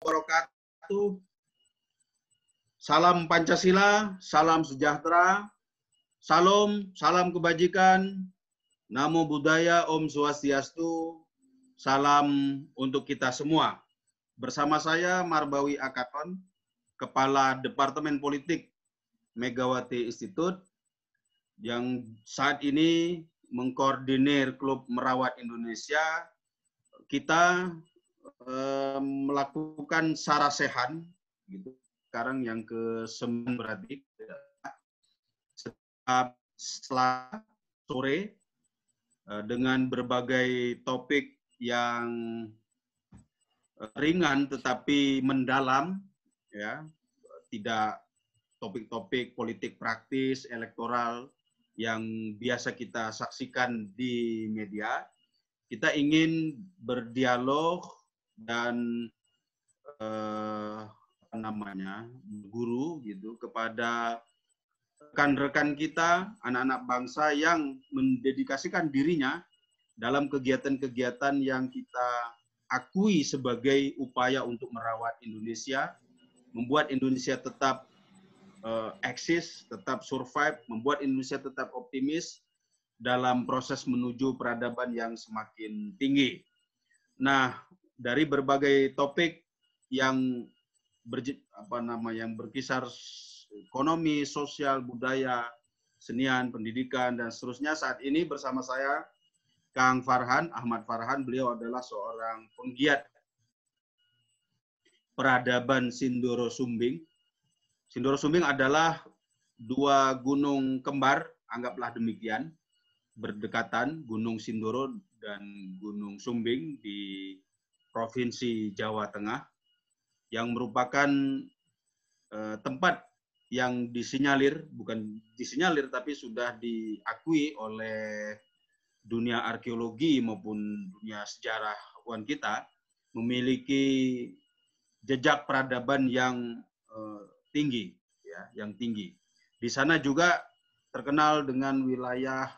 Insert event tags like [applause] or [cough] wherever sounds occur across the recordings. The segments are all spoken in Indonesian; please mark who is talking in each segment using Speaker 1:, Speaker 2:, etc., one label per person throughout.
Speaker 1: wabarakatuh. Salam Pancasila, salam sejahtera, salam, salam kebajikan, namo buddhaya, om swastiastu, salam untuk kita semua. Bersama saya Marbawi Akaton, Kepala Departemen Politik Megawati Institute, yang saat ini mengkoordinir Klub Merawat Indonesia, kita eh, melakukan sarasehan gitu. Sekarang yang ke sembilan berarti setiap setelah sore eh, dengan berbagai topik yang eh, ringan tetapi mendalam ya. Tidak topik-topik politik praktis elektoral yang biasa kita saksikan di media. Kita ingin berdialog dan eh, namanya guru gitu kepada rekan-rekan kita anak-anak bangsa yang mendedikasikan dirinya dalam kegiatan-kegiatan yang kita akui sebagai upaya untuk merawat Indonesia, membuat Indonesia tetap uh, eksis, tetap survive, membuat Indonesia tetap optimis dalam proses menuju peradaban yang semakin tinggi. Nah, dari berbagai topik yang ber, apa nama yang berkisar ekonomi, sosial, budaya, senian, pendidikan dan seterusnya. Saat ini bersama saya Kang Farhan, Ahmad Farhan, beliau adalah seorang penggiat peradaban Sindoro Sumbing. Sindoro Sumbing adalah dua gunung kembar, anggaplah demikian, berdekatan, Gunung Sindoro dan Gunung Sumbing di Provinsi Jawa Tengah yang merupakan uh, tempat yang disinyalir, bukan disinyalir tapi sudah diakui oleh dunia arkeologi maupun dunia sejarah wan kita memiliki jejak peradaban yang uh, tinggi ya, yang tinggi. Di sana juga terkenal dengan wilayah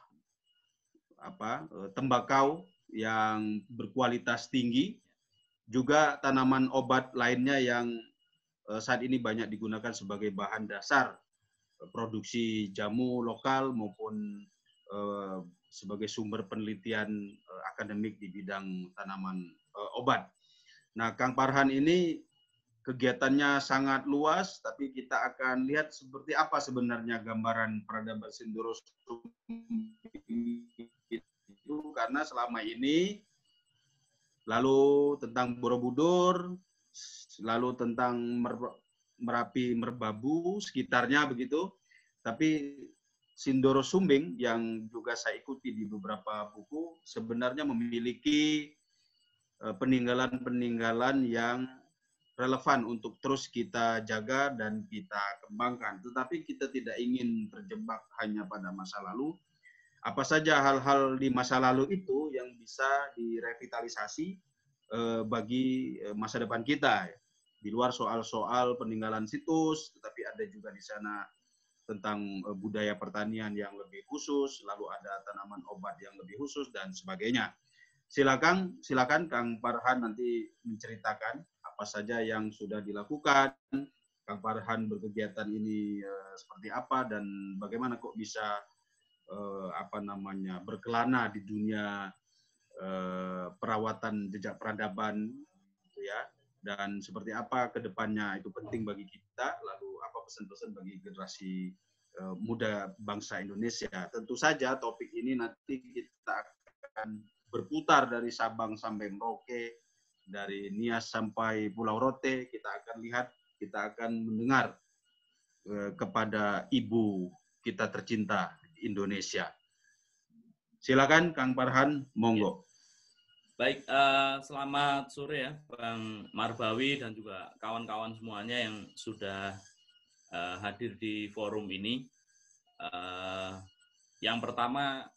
Speaker 1: apa uh, tembakau yang berkualitas tinggi juga tanaman obat lainnya yang eh, saat ini banyak digunakan sebagai bahan dasar eh, produksi jamu lokal maupun eh, sebagai sumber penelitian akademik di bidang tanaman obat. Nah, Kang Parhan ini kegiatannya sangat luas, tapi kita akan lihat seperti apa sebenarnya gambaran peradaban Sindoro itu karena selama ini lalu tentang Borobudur, lalu tentang Merapi Merbabu, sekitarnya begitu. Tapi Sindoro Sumbing yang juga saya ikuti di beberapa buku sebenarnya memiliki eh, peninggalan-peninggalan yang relevan untuk terus kita jaga dan kita kembangkan. Tetapi kita tidak ingin terjebak hanya pada masa lalu, apa saja hal-hal di masa lalu itu yang bisa direvitalisasi eh, bagi eh, masa depan kita? Di luar soal-soal peninggalan situs tetapi ada juga di sana tentang eh, budaya pertanian yang lebih khusus lalu ada tanaman obat yang lebih khusus dan sebagainya. Silakan silakan Kang Farhan nanti menceritakan apa saja yang sudah dilakukan. Kang Farhan berkegiatan ini seperti apa dan bagaimana kok bisa eh, apa namanya berkelana di dunia eh, perawatan jejak peradaban gitu ya. Dan seperti apa ke depannya itu penting bagi kita. Lalu apa pesan-pesan bagi generasi eh, muda bangsa Indonesia? Tentu saja topik ini nanti kita akan berputar dari Sabang sampai Merauke dari Nias sampai Pulau Rote. Kita akan lihat kita akan mendengar eh, kepada ibu kita tercinta Indonesia. Silakan Kang Farhan, monggo.
Speaker 2: Baik, uh, selamat sore ya Bang Marbawi dan juga kawan-kawan semuanya yang sudah uh, hadir di forum ini. Uh, yang pertama,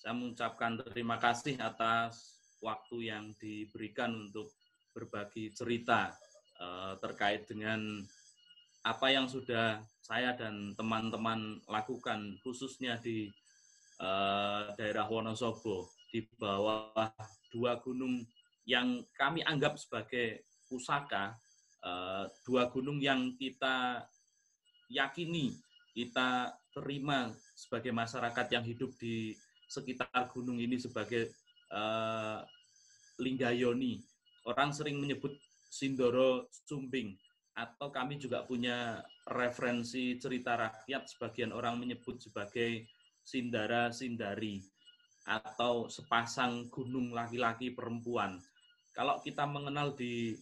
Speaker 2: saya mengucapkan terima kasih atas waktu yang diberikan untuk berbagi cerita uh, terkait dengan apa yang sudah saya dan teman-teman lakukan khususnya di uh, daerah Wonosobo di bawah dua gunung yang kami anggap sebagai pusaka uh, dua gunung yang kita yakini, kita terima sebagai masyarakat yang hidup di sekitar gunung ini sebagai uh, Linggayoni. Orang sering menyebut Sindoro Sumbing atau kami juga punya referensi cerita rakyat sebagian orang menyebut sebagai Sindara Sindari atau sepasang gunung laki-laki perempuan. Kalau kita mengenal di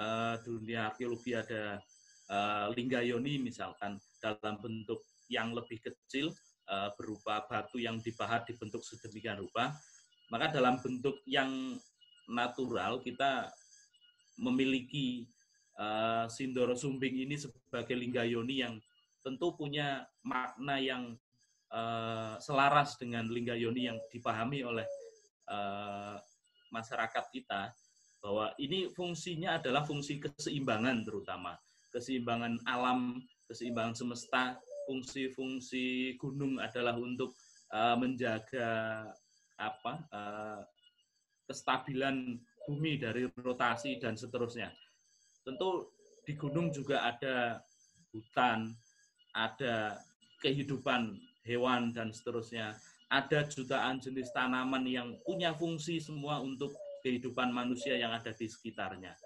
Speaker 2: uh, dunia arkeologi ada uh, Linggayoni misalkan dalam bentuk yang lebih kecil uh, berupa batu yang dipahat dibentuk sedemikian rupa, maka dalam bentuk yang natural kita memiliki uh, Sindoro Sumbing ini sebagai Linggayoni yang tentu punya makna yang uh, selaras dengan Linggayoni yang dipahami oleh uh, masyarakat kita bahwa ini fungsinya adalah fungsi keseimbangan terutama keseimbangan alam, keseimbangan semesta, fungsi-fungsi gunung adalah untuk menjaga apa kestabilan bumi dari rotasi dan seterusnya. Tentu di gunung juga ada hutan, ada kehidupan hewan dan seterusnya. Ada jutaan jenis tanaman yang punya fungsi semua untuk kehidupan manusia yang ada di sekitarnya.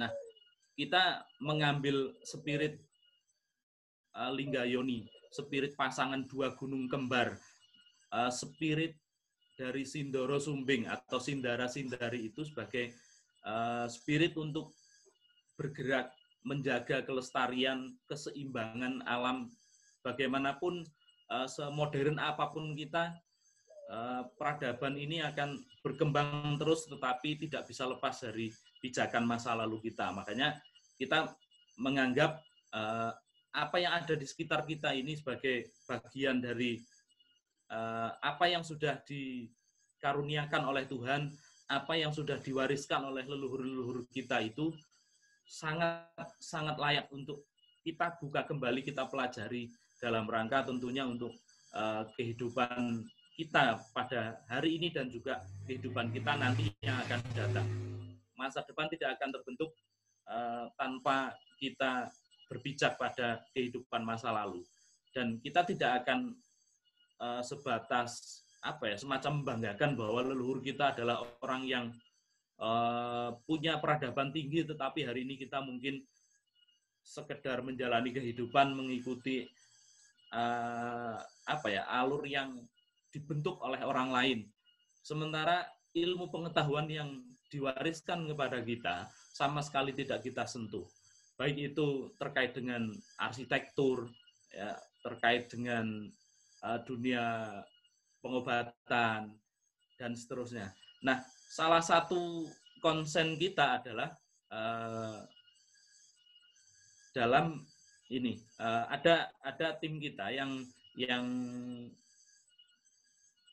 Speaker 2: Nah, kita mengambil spirit uh, Linggayoni, spirit pasangan dua gunung kembar, uh, spirit dari Sindoro Sumbing atau Sindara Sindari itu sebagai uh, spirit untuk bergerak menjaga kelestarian, keseimbangan alam bagaimanapun uh, semodern apa pun kita uh, peradaban ini akan berkembang terus tetapi tidak bisa lepas dari pijakan masa lalu kita. Makanya kita menganggap uh, apa yang ada di sekitar kita ini sebagai bagian dari apa yang sudah dikaruniakan oleh Tuhan apa yang sudah diwariskan oleh leluhur-leluhur kita itu sangat sangat layak untuk kita buka kembali kita pelajari dalam rangka tentunya untuk uh, kehidupan kita pada hari ini dan juga kehidupan kita nanti yang akan datang. Masa depan tidak akan terbentuk uh, tanpa kita berpijak pada kehidupan masa lalu dan kita tidak akan uh, sebatas apa ya semacam membanggakan bahwa leluhur kita adalah orang yang uh, punya peradaban tinggi tetapi hari ini kita mungkin sekedar menjalani kehidupan mengikuti uh, apa ya alur yang dibentuk oleh orang lain. Sementara ilmu pengetahuan yang diwariskan kepada kita sama sekali tidak kita sentuh. Baik itu terkait dengan arsitektur, ya, terkait dengan uh, dunia pengobatan dan seterusnya. Nah, salah satu konsen kita adalah uh, dalam ini uh, ada ada tim kita yang yang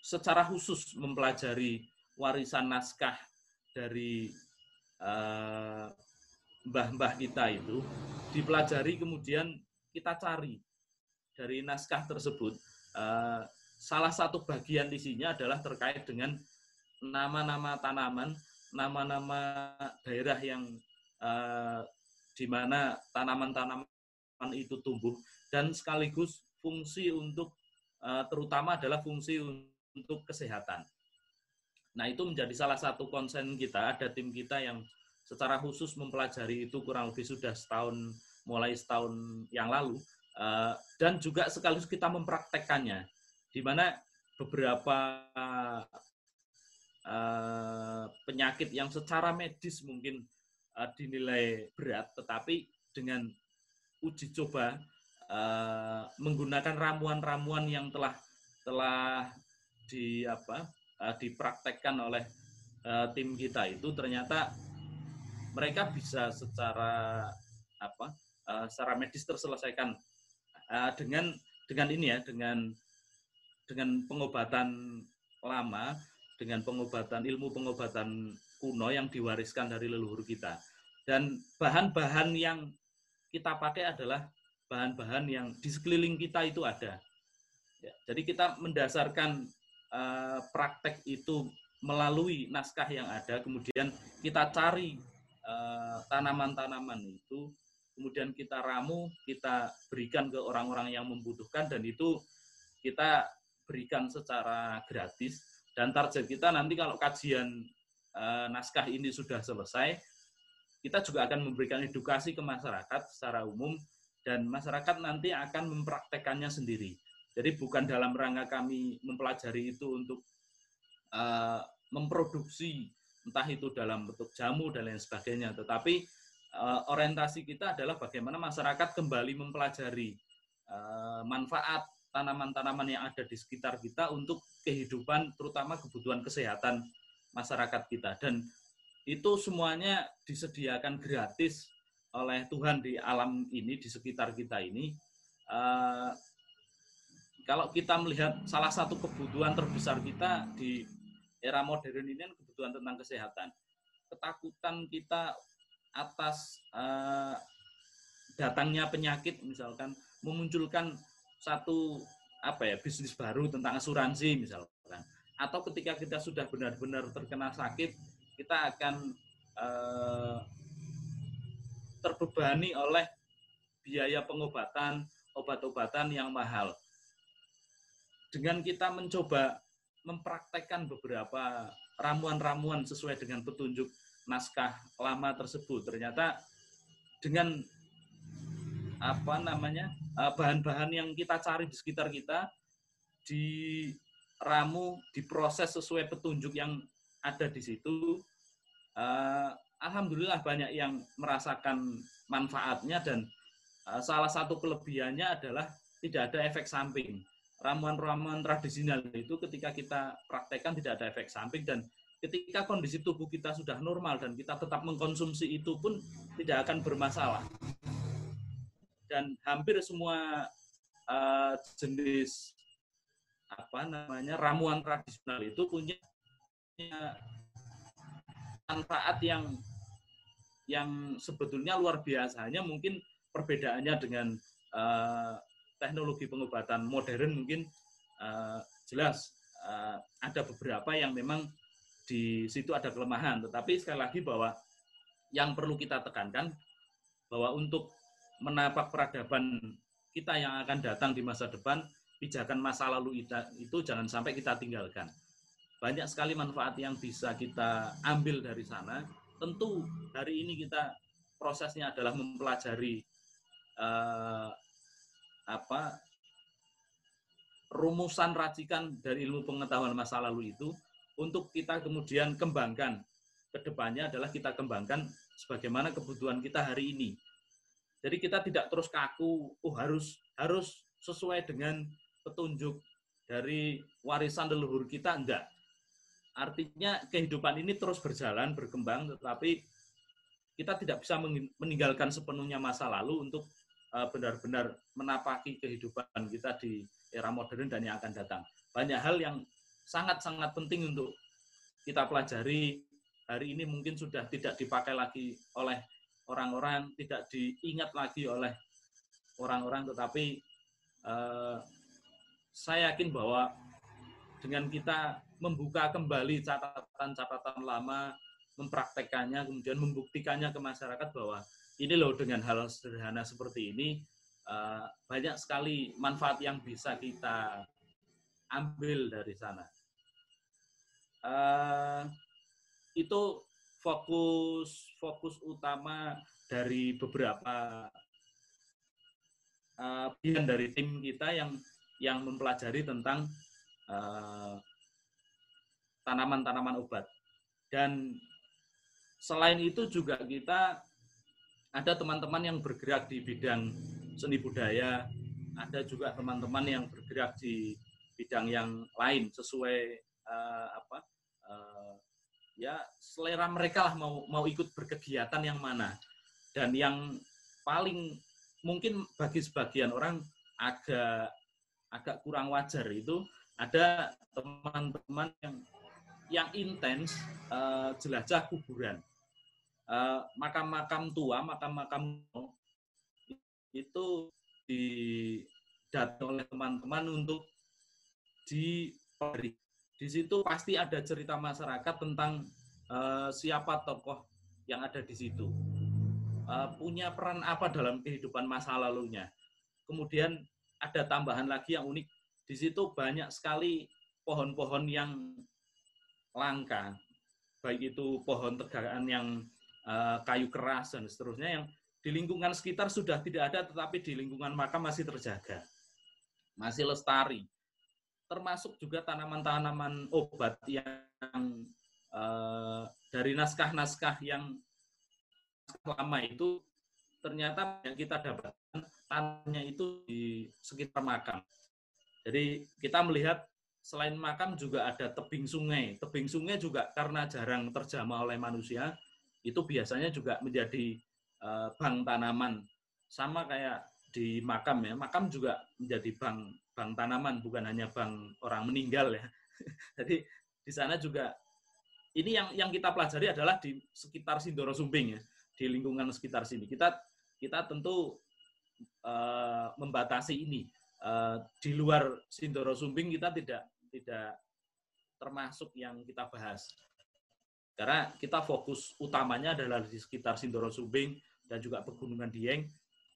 Speaker 2: secara khusus mempelajari warisan naskah dari uh, mbah-mbah kita itu dipelajari kemudian kita cari dari naskah tersebut uh, salah satu bagian isinya adalah terkait dengan nama-nama tanaman nama-nama daerah yang uh, di mana tanaman-tanaman itu tumbuh dan sekaligus fungsi untuk uh, terutama adalah fungsi untuk kesehatan. Nah, itu menjadi salah satu konsen kita, ada tim kita yang secara khusus mempelajari itu kurang lebih sudah setahun mulai setahun yang lalu uh, dan juga sekaligus kita mempraktekkannya di mana beberapa uh, penyakit yang secara medis mungkin uh, dinilai berat tetapi dengan uji coba uh, menggunakan ramuan-ramuan yang telah telah di apa dipraktekkan oleh tim kita itu ternyata mereka bisa secara apa secara medis terselesaikan. Dengan dengan ini ya dengan dengan pengobatan lama dengan pengobatan ilmu pengobatan kuno yang diwariskan dari leluhur kita dan bahan-bahan yang kita pakai adalah bahan-bahan yang di sekeliling kita itu ada. Ya, jadi kita mendasarkan uh, praktek itu melalui naskah yang ada, kemudian kita cari eh, tanaman-tanaman itu kemudian kita ramu, kita berikan ke orang-orang yang membutuhkan dan itu kita berikan secara gratis dan target kita nanti kalau kajian eh, naskah ini sudah selesai kita juga akan memberikan edukasi ke masyarakat secara umum dan masyarakat nanti akan mempraktekannya sendiri. Jadi bukan dalam rangka kami mempelajari itu untuk uh, memproduksi entah itu dalam bentuk jamu dan lain sebagainya, tetapi uh, orientasi kita adalah bagaimana masyarakat kembali mempelajari uh, manfaat tanaman-tanaman yang ada di sekitar kita untuk kehidupan terutama kebutuhan kesehatan masyarakat kita dan itu semuanya disediakan gratis oleh Tuhan di alam ini, di sekitar kita ini. Uh, kalau kita melihat salah satu kebutuhan terbesar kita di era modern ini kan kebutuhan tentang kesehatan. Ketakutan kita atas uh, datangnya penyakit misalkan memunculkan satu apa ya bisnis baru tentang asuransi misalkan atau ketika kita sudah benar-benar terkena sakit kita akan uh, terbebani oleh biaya pengobatan, obat-obatan yang mahal. Dengan kita mencoba mempraktekkan beberapa ramuan-ramuan sesuai dengan petunjuk naskah lama tersebut, ternyata dengan apa namanya eh, bahan-bahan yang kita cari di sekitar kita diramu, diproses sesuai petunjuk yang ada di situ, uh, alhamdulillah banyak yang merasakan manfaatnya dan uh, salah satu kelebihannya adalah tidak ada efek samping. Ramuan-ramuan tradisional itu ketika kita praktekkan tidak ada efek samping dan ketika kondisi tubuh kita sudah normal dan kita tetap mengkonsumsi itu pun tidak akan bermasalah. Dan hampir semua uh, jenis apa namanya ramuan tradisional itu punya manfaat yang yang sebetulnya luar biasa. Hanya mungkin perbedaannya dengan uh, teknologi pengobatan modern mungkin uh, jelas uh, ada beberapa yang memang di situ ada kelemahan. Tetapi sekali lagi bahwa yang perlu kita tekankan bahwa untuk menapak peradaban kita yang akan datang di masa depan, pijakan masa lalu itu jangan sampai kita tinggalkan banyak sekali manfaat yang bisa kita ambil dari sana. Tentu hari ini kita prosesnya adalah mempelajari eh, apa rumusan racikan dari ilmu pengetahuan masa lalu itu untuk kita kemudian kembangkan ke depannya adalah kita kembangkan sebagaimana kebutuhan kita hari ini. Jadi kita tidak terus kaku, oh harus harus sesuai dengan petunjuk dari warisan leluhur kita. Enggak. Artinya kehidupan ini terus berjalan, berkembang, tetapi kita tidak bisa meninggalkan sepenuhnya masa lalu untuk eh, benar-benar menapaki kehidupan kita di era modern dan yang akan datang. Banyak hal yang sangat-sangat penting untuk kita pelajari. Hari ini mungkin sudah tidak dipakai lagi oleh orang-orang, tidak diingat lagi oleh orang-orang, tetapi eh, saya yakin bahwa dengan kita membuka kembali catatan-catatan lama, mempraktekannya, kemudian membuktikannya ke masyarakat bahwa ini loh dengan hal sederhana seperti ini uh, banyak sekali manfaat yang bisa kita ambil dari sana. Uh, itu fokus fokus utama dari beberapa uh, dari tim kita yang yang mempelajari tentang uh, tanaman-tanaman obat. Dan selain itu juga kita ada teman-teman yang bergerak di bidang seni budaya, ada juga teman-teman yang bergerak di bidang yang lain sesuai uh, apa uh, ya selera mereka lah mau mau ikut berkegiatan yang mana dan yang paling mungkin bagi sebagian orang agak agak kurang wajar itu ada teman-teman yang yang intens uh, jelajah kuburan. Uh, makam-makam tua, makam-makam itu didatang oleh teman-teman untuk diberi. Di situ pasti ada cerita masyarakat tentang uh, siapa tokoh yang ada di situ uh, punya peran apa dalam kehidupan masa lalunya. Kemudian ada tambahan lagi yang unik di situ banyak sekali pohon-pohon yang langka, baik itu pohon tegakan yang uh, kayu keras dan seterusnya yang di lingkungan sekitar sudah tidak ada, tetapi di lingkungan makam masih terjaga, masih lestari. Termasuk juga tanaman-tanaman obat yang uh, dari naskah-naskah yang lama itu ternyata yang kita dapatkan tanahnya itu di sekitar makam. Jadi kita melihat selain makam juga ada tebing sungai. Tebing sungai juga karena jarang terjamah oleh manusia, itu biasanya juga menjadi uh, bank tanaman. Sama kayak di makam ya. Makam juga menjadi bank bank tanaman, bukan hanya bank orang meninggal ya. [laughs] Jadi di sana juga ini yang yang kita pelajari adalah di sekitar Sindoro Sumbing ya, di lingkungan sekitar sini. Kita kita tentu uh, membatasi ini Eh, di luar Sindoro Sumbing kita tidak tidak termasuk yang kita bahas. Karena kita fokus utamanya adalah di sekitar Sindoro Sumbing dan juga Pegunungan Dieng.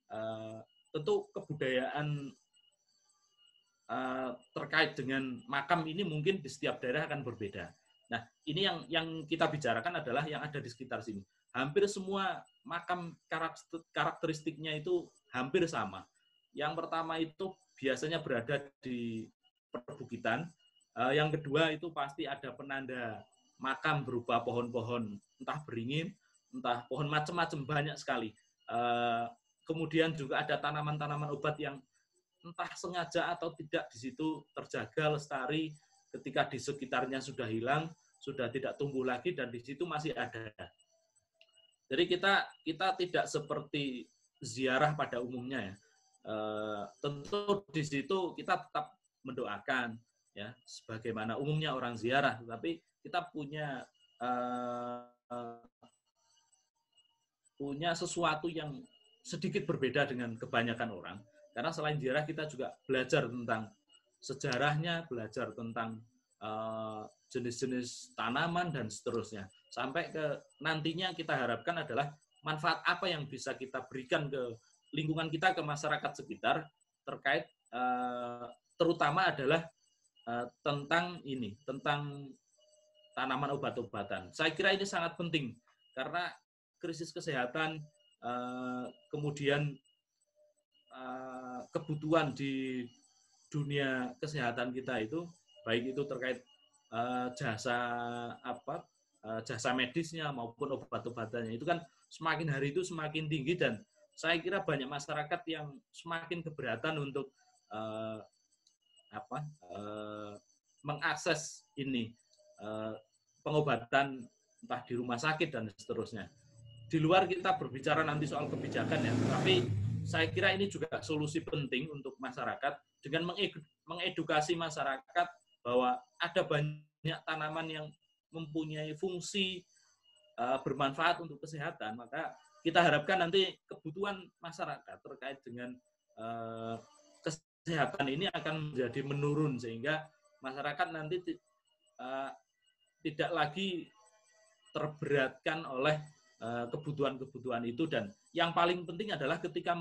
Speaker 2: Uh, tentu kebudayaan uh, terkait dengan makam ini mungkin di setiap daerah akan berbeda. Nah, ini yang yang kita bicarakan adalah yang ada di sekitar sini. Hampir semua makam karakteristiknya itu hampir sama. Yang pertama itu biasanya berada di perbukitan. Uh, yang kedua itu pasti ada penanda makam berupa pohon-pohon entah beringin, entah pohon macam-macam banyak sekali. Uh, kemudian juga ada tanaman-tanaman obat yang entah sengaja atau tidak di situ terjaga lestari ketika di sekitarnya sudah hilang, sudah tidak tumbuh lagi dan di situ masih ada. Jadi kita kita tidak seperti ziarah pada umumnya ya. Eh, tentu di situ kita tetap mendoakan ya sebagaimana umumnya orang ziarah tapi kita punya uh, punya sesuatu yang sedikit berbeda dengan kebanyakan orang karena selain ziarah kita juga belajar tentang sejarahnya belajar tentang uh, jenis-jenis tanaman dan seterusnya sampai ke nantinya kita harapkan adalah manfaat apa yang bisa kita berikan ke lingkungan kita ke masyarakat sekitar terkait uh, terutama adalah uh, tentang ini, tentang tanaman obat-obatan. Saya kira ini sangat penting karena krisis kesehatan uh, kemudian uh, kebutuhan di dunia kesehatan kita itu baik itu terkait uh, jasa apa uh, jasa medisnya maupun obat-obatannya itu kan semakin hari itu semakin tinggi dan saya kira banyak masyarakat yang semakin keberatan untuk uh, apa uh, mengakses ini uh, pengobatan entah di rumah sakit dan seterusnya. Di luar kita berbicara nanti soal kebijakan ya, tapi saya kira ini juga solusi penting untuk masyarakat dengan mengedukasi masyarakat bahwa ada banyak tanaman yang mempunyai fungsi uh, bermanfaat untuk kesehatan, maka kita harapkan nanti kebutuhan masyarakat terkait dengan uh, kesehatan ini akan menjadi menurun sehingga masyarakat nanti uh, tidak lagi terberatkan oleh eh, kebutuhan-kebutuhan uh, itu. Dan yang paling penting adalah ketika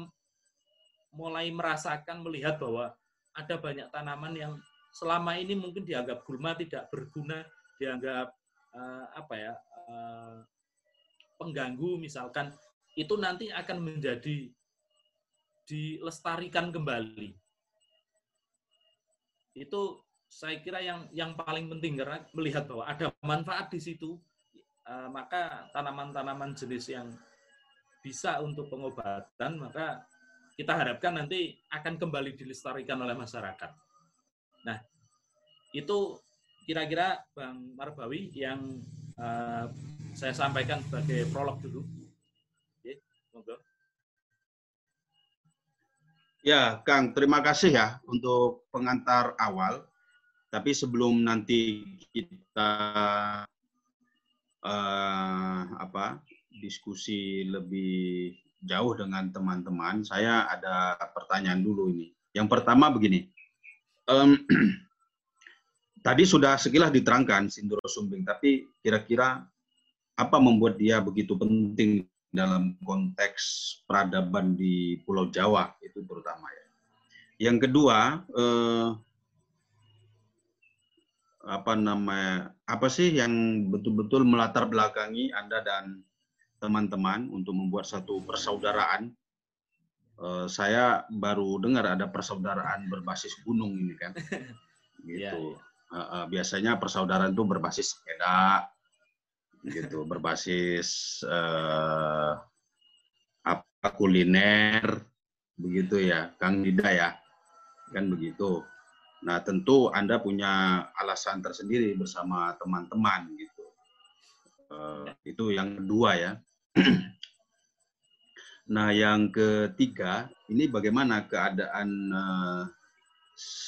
Speaker 2: mulai merasakan melihat bahwa ada banyak tanaman yang selama ini mungkin dianggap gulma tidak berguna dianggap uh, apa ya uh, pengganggu. Misalkan itu nanti akan menjadi dilestarikan kembali. Itu saya kira yang yang paling penting karena melihat bahwa ada manfaat di situ, eh, maka tanaman-tanaman jenis yang bisa untuk pengobatan, maka kita harapkan nanti akan kembali dilestarikan oleh masyarakat. Nah, itu kira-kira Bang Marbawi yang uh, saya sampaikan sebagai prolog dulu.
Speaker 1: Ya, Kang, terima kasih ya untuk pengantar awal. Tapi sebelum nanti kita uh, apa diskusi lebih jauh dengan teman-teman, saya ada pertanyaan dulu ini. Yang pertama begini, um, [clears throat] tadi sudah sekilas diterangkan sindrom sumbing, tapi kira-kira apa membuat dia begitu penting dalam konteks peradaban di Pulau Jawa itu terutama ya. Yang kedua, eh, apa namanya apa sih yang betul-betul melatar belakangi Anda dan teman-teman untuk membuat satu persaudaraan. Uh, saya baru dengar ada persaudaraan berbasis gunung ini kan, [laughs] gitu. Yeah. Uh, uh, biasanya persaudaraan itu berbasis sepeda, gitu, berbasis uh, apa kuliner, begitu ya, Kang Dida ya, kan begitu. Nah tentu Anda punya alasan tersendiri bersama teman-teman gitu. Uh, itu yang kedua ya. [clears throat] nah, yang ketiga, ini bagaimana keadaan uh,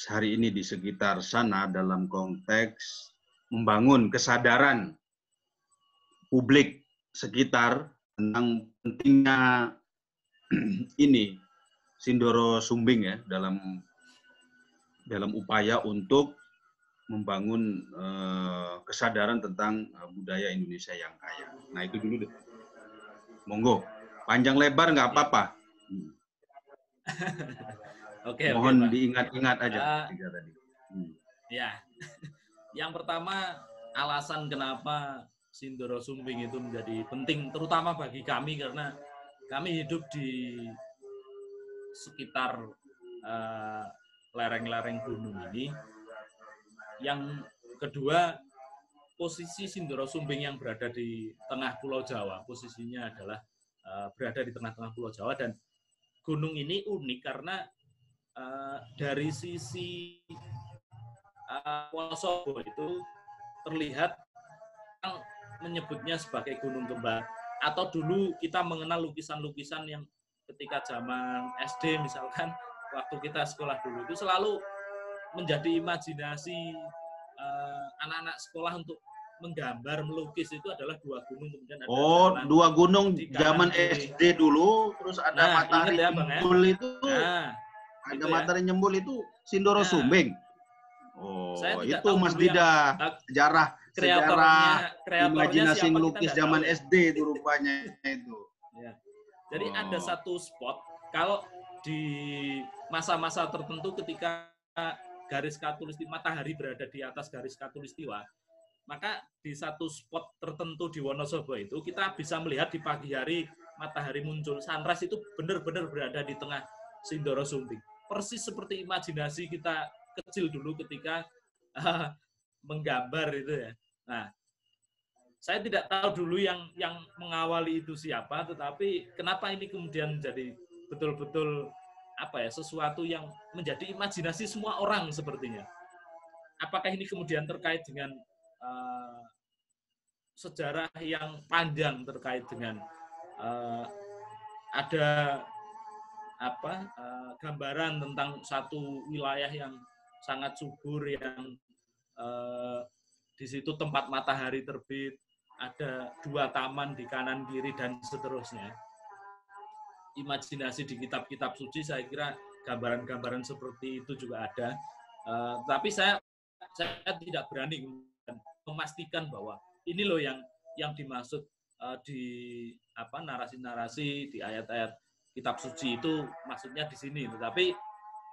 Speaker 1: hari ini di sekitar sana dalam konteks membangun kesadaran publik sekitar tentang pentingnya [clears throat] ini Sindoro Sumbing ya dalam dalam upaya untuk membangun uh, kesadaran tentang uh, budaya Indonesia yang kaya. Nah itu dulu deh. Monggo. Panjang lebar nggak apa-apa. Hmm. [laughs]
Speaker 2: Oke.
Speaker 1: Mohon okay, diingat-ingat aja uh, tiga tadi.
Speaker 2: Hmm. Ya. [laughs] Yang pertama alasan kenapa Sindoro Sumbing itu menjadi penting, terutama bagi kami karena kami hidup di sekitar uh, lereng-lereng gunung ini. Yang kedua, posisi Sindoro Sumbing yang berada di tengah Pulau Jawa, posisinya adalah uh, berada di tengah-tengah Pulau Jawa dan gunung ini unik karena uh, dari sisi uh, Wonosobo itu terlihat menyebutnya sebagai gunung kembar atau dulu kita mengenal lukisan-lukisan yang ketika zaman SD misalkan waktu kita sekolah dulu itu selalu menjadi imajinasi anak-anak uh, sekolah untuk menggambar melukis itu adalah dua gunung kemudian ada
Speaker 1: oh dua gunung zaman SD dulu terus ada nah, matahari ya, nyembul ya? itu nah, ada gitu ya. matahari ya. nyembul itu Sindoro nah, Sumbing oh Saya itu Mas Dida sejarah sejarah imajinasi melukis zaman tahu. SD itu rupanya itu [laughs]
Speaker 2: ya. jadi oh. ada satu spot kalau di masa-masa tertentu ketika garis katulistiwa matahari berada di atas garis katulistiwa maka di satu spot tertentu di Wonosobo itu kita bisa melihat di pagi hari matahari muncul sunrise itu benar-benar berada di tengah Sindoro Sumbing. Persis seperti imajinasi kita kecil dulu ketika uh, menggambar itu ya. Nah, saya tidak tahu dulu yang yang mengawali itu siapa, tetapi kenapa ini kemudian menjadi betul-betul apa ya sesuatu yang menjadi imajinasi semua orang sepertinya. Apakah ini kemudian terkait dengan uh, sejarah yang panjang terkait dengan uh, ada apa uh, gambaran tentang satu wilayah yang sangat subur yang uh, di situ tempat matahari terbit ada dua taman di kanan kiri dan seterusnya imajinasi di kitab-kitab suci saya kira gambaran-gambaran seperti itu juga ada uh, tapi saya saya tidak berani memastikan bahwa ini loh yang yang dimaksud uh, di apa narasi-narasi di ayat-ayat kitab suci itu maksudnya di sini. Tetapi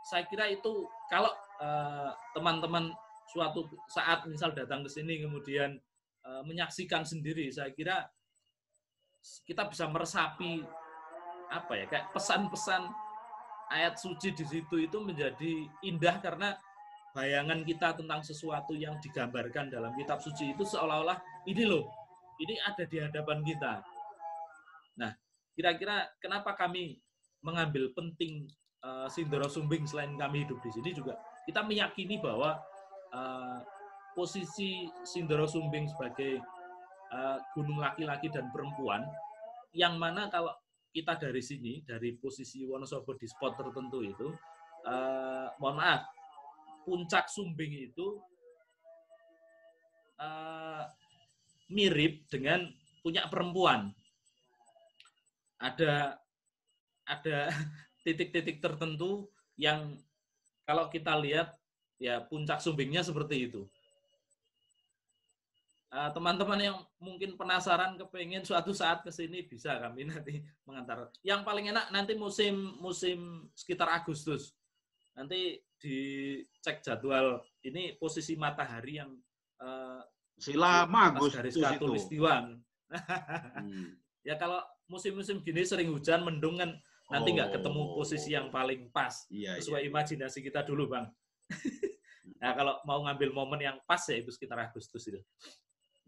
Speaker 2: saya kira itu kalau uh, teman-teman suatu saat misal datang ke sini kemudian uh, menyaksikan sendiri, saya kira kita bisa meresapi apa ya kayak pesan-pesan ayat suci di situ itu menjadi indah karena bayangan kita tentang sesuatu yang digambarkan dalam kitab suci itu seolah-olah ini loh, ini ada di hadapan kita. Nah, kira-kira kenapa kami mengambil penting uh, Sindoro Sumbing selain kami hidup di sini juga kita meyakini bahwa uh, posisi Sindoro Sumbing sebagai uh, gunung laki-laki dan perempuan yang mana kalau kita dari sini dari posisi Wonosobo di spot tertentu itu uh, mohon maaf puncak Sumbing itu uh, mirip dengan punya perempuan. Ada ada [laughs] titik-titik tertentu yang kalau kita lihat ya puncak Sumbingnya seperti itu. Uh, teman-teman yang mungkin penasaran kepengen suatu saat ke sini bisa kami nanti mengantar. Yang paling enak nanti musim musim sekitar Agustus. Nanti dicek jadwal ini posisi matahari yang
Speaker 1: uh, selama
Speaker 2: Agustus garis katulistiwa. hmm. [laughs] ya kalau musim-musim gini sering hujan mendung kan nanti nggak oh. ketemu posisi yang paling pas iya, sesuai iya. imajinasi kita dulu bang. [laughs] nah kalau mau ngambil momen yang pas ya itu sekitar Agustus itu.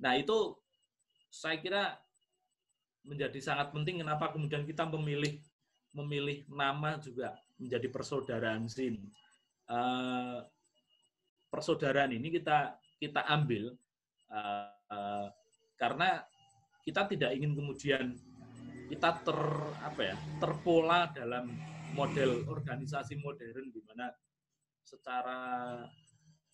Speaker 2: Nah itu saya kira menjadi sangat penting kenapa kemudian kita memilih memilih nama juga menjadi persaudaraan Zin. Uh, persaudaraan ini kita kita ambil uh, uh, karena kita tidak ingin kemudian kita ter apa ya terpola dalam model organisasi modern di mana secara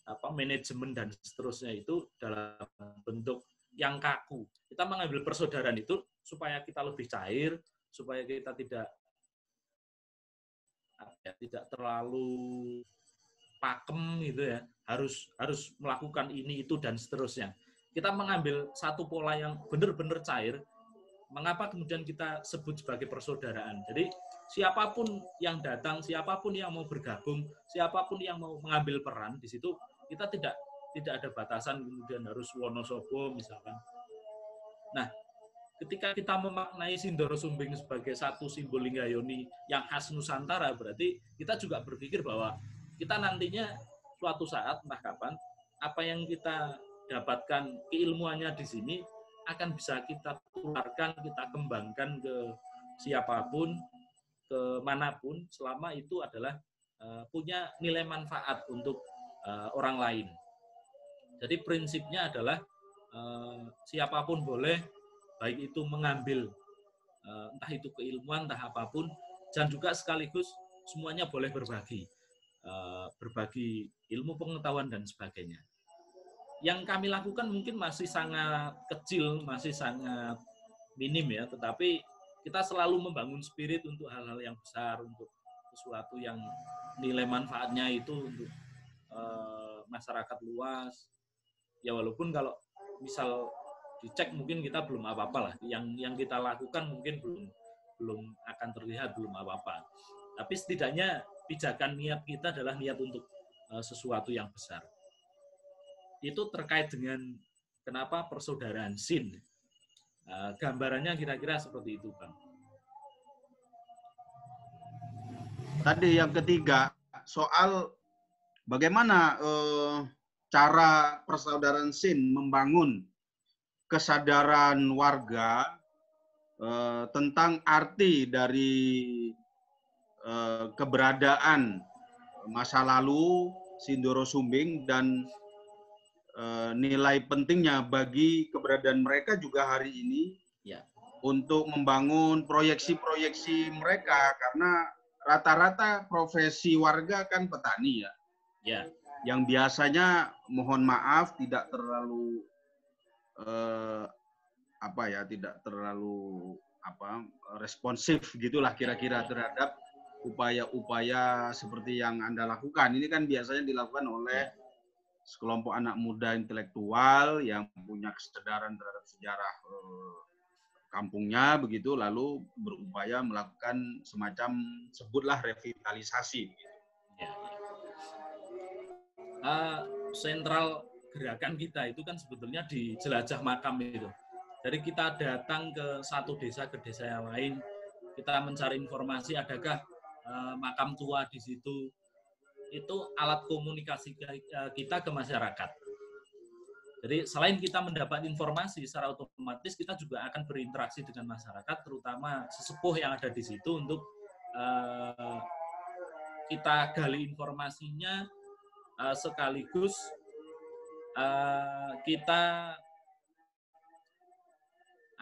Speaker 2: apa manajemen dan seterusnya itu dalam bentuk yang kaku. Kita mengambil persaudaraan itu supaya kita lebih cair, supaya kita tidak ya, tidak terlalu pakem gitu ya. Harus harus melakukan ini itu dan seterusnya. Kita mengambil satu pola yang benar-benar cair mengapa kemudian kita sebut sebagai persaudaraan. Jadi siapa pun yang datang, siapa pun yang mau bergabung, siapa pun yang mau mengambil peran di situ, kita tidak tidak ada batasan kemudian harus Wonosobo misalkan. Nah, ketika kita memaknai Sindoro Sumbing sebagai satu simbol Linggayoni yang khas Nusantara, berarti kita juga berpikir bahwa kita nantinya suatu saat, entah kapan, apa yang kita dapatkan keilmuannya di sini akan bisa kita tularkan, kita kembangkan ke siapa pun, ke mana pun, selama itu adalah uh, punya nilai manfaat untuk uh, orang lain. Jadi prinsipnya adalah uh, siapa pun boleh, baik itu mengambil uh, entah itu keilmuan, entah apa pun, dan juga sekaligus semuanya boleh berbagi, uh, berbagi ilmu pengetahuan dan sebagainya yang kami lakukan mungkin masih sangat kecil, masih sangat minim ya, tetapi kita selalu membangun spirit untuk hal-hal yang besar, untuk sesuatu yang nilai manfaatnya itu untuk uh, masyarakat luas. Ya walaupun kalau misal dicek mungkin kita belum apa-apa lah, yang yang kita lakukan mungkin belum belum akan terlihat belum apa-apa. Tapi setidaknya pijakan niat kita adalah niat untuk uh, sesuatu yang besar itu terkait dengan kenapa persaudaraan sin. Uh, gambarannya kira-kira seperti itu, Bang.
Speaker 1: Tadi yang ketiga soal bagaimana uh, cara persaudaraan sin membangun kesadaran warga uh, tentang arti dari uh, keberadaan masa lalu Sindoro Sumbing dan Eh, nilai pentingnya bagi keberadaan mereka juga hari ini ya. untuk membangun proyeksi-proyeksi mereka karena rata-rata profesi warga kan petani ya. Ya. Yang biasanya mohon maaf tidak terlalu eh, apa ya, tidak terlalu apa responsif gitulah kira-kira ya. terhadap upaya-upaya seperti yang Anda lakukan. Ini kan biasanya dilakukan oleh ya sekelompok anak muda intelektual yang punya kesadaran terhadap sejarah eh, kampungnya begitu lalu berupaya melakukan semacam sebutlah revitalisasi Ya.
Speaker 2: Uh, sentral gerakan kita itu kan sebetulnya di jelajah makam itu. Jadi kita datang ke satu desa ke desa yang lain, kita mencari informasi adakah uh, makam tua di situ, itu alat komunikasi eh, kita ke masyarakat. Jadi selain kita mendapat informasi secara otomatis, kita juga akan berinteraksi dengan masyarakat, terutama sesepuh yang ada di situ untuk uh, kita gali informasinya, uh, sekaligus uh, kita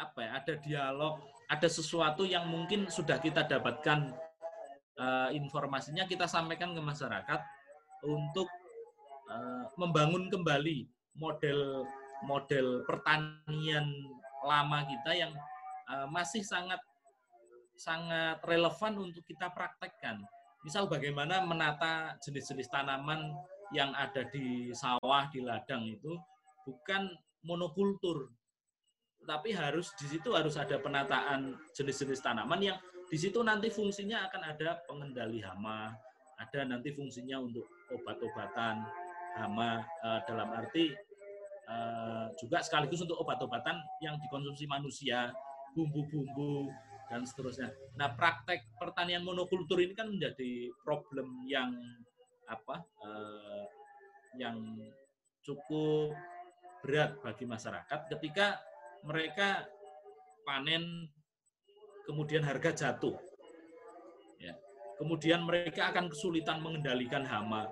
Speaker 2: apa ya, ada dialog, ada sesuatu yang mungkin sudah kita dapatkan uh, informasinya kita sampaikan ke masyarakat untuk uh, membangun kembali model model pertanian lama kita yang uh, masih sangat sangat relevan untuk kita praktekkan. Misal bagaimana menata jenis-jenis tanaman yang ada di sawah, di ladang itu bukan monokultur. Tapi harus di situ harus ada penataan jenis-jenis tanaman yang di situ nanti fungsinya akan ada pengendali hama, ada nanti fungsinya untuk obat-obatan hama uh, dalam arti uh, juga sekaligus untuk obat-obatan yang dikonsumsi manusia, bumbu-bumbu dan seterusnya. Nah, praktek pertanian monokultur ini kan menjadi problem yang apa? Uh, yang cukup berat bagi masyarakat ketika mereka panen kemudian harga jatuh. Ya. Kemudian mereka akan kesulitan mengendalikan hama,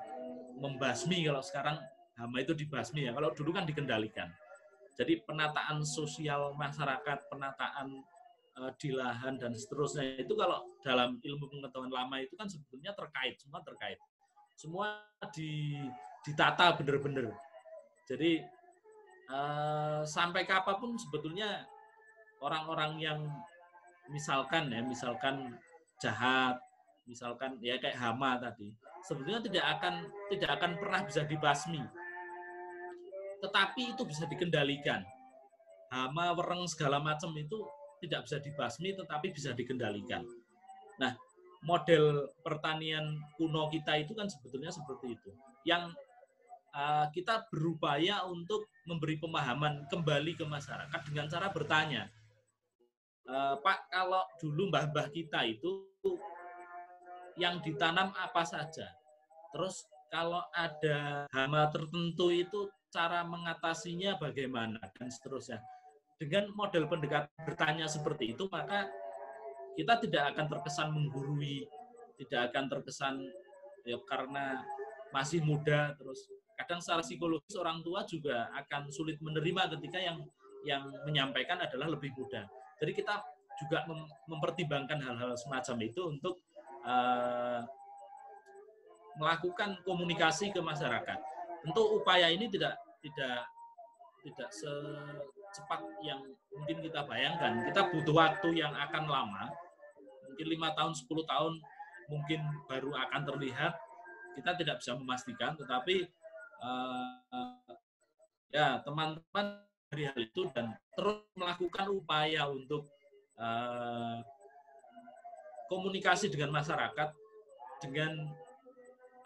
Speaker 2: membasmi kalau sekarang hama itu dibasmi ya. Kalau dulu kan dikendalikan. Jadi penataan sosial masyarakat, penataan uh, di lahan dan seterusnya itu kalau dalam ilmu pengetahuan lama itu kan sebetulnya terkait, semua terkait. Semua di, ditata benar-benar. Jadi uh, sampai kapan pun sebetulnya orang-orang yang misalkan ya, misalkan jahat, misalkan ya kayak hama tadi, sebetulnya tidak akan tidak akan pernah bisa dibasmi. Tetapi itu bisa dikendalikan. Hama, wereng segala macam itu tidak bisa dibasmi tetapi bisa dikendalikan. Nah, model pertanian kuno kita itu kan sebetulnya seperti itu. Yang uh, kita berupaya untuk memberi pemahaman kembali ke masyarakat dengan cara bertanya. Uh, Pak, kalau dulu mbah-mbah kita itu yang ditanam apa saja. Terus kalau ada hama tertentu itu cara mengatasinya bagaimana dan seterusnya. Dengan model pendekat bertanya seperti itu, maka kita tidak akan terkesan menggurui, tidak akan terkesan ya karena masih muda terus kadang secara psikologis orang tua juga akan sulit menerima ketika yang yang menyampaikan adalah lebih muda. Jadi kita juga mempertimbangkan hal-hal semacam itu untuk uh, melakukan komunikasi ke masyarakat. Tentu upaya ini tidak tidak tidak secepat yang mungkin kita bayangkan. Kita butuh waktu yang akan lama, mungkin lima tahun, 10 tahun mungkin baru akan terlihat. Kita tidak bisa memastikan, tetapi uh, ya teman-teman dari hal itu dan terus melakukan upaya untuk uh, komunikasi dengan masyarakat dengan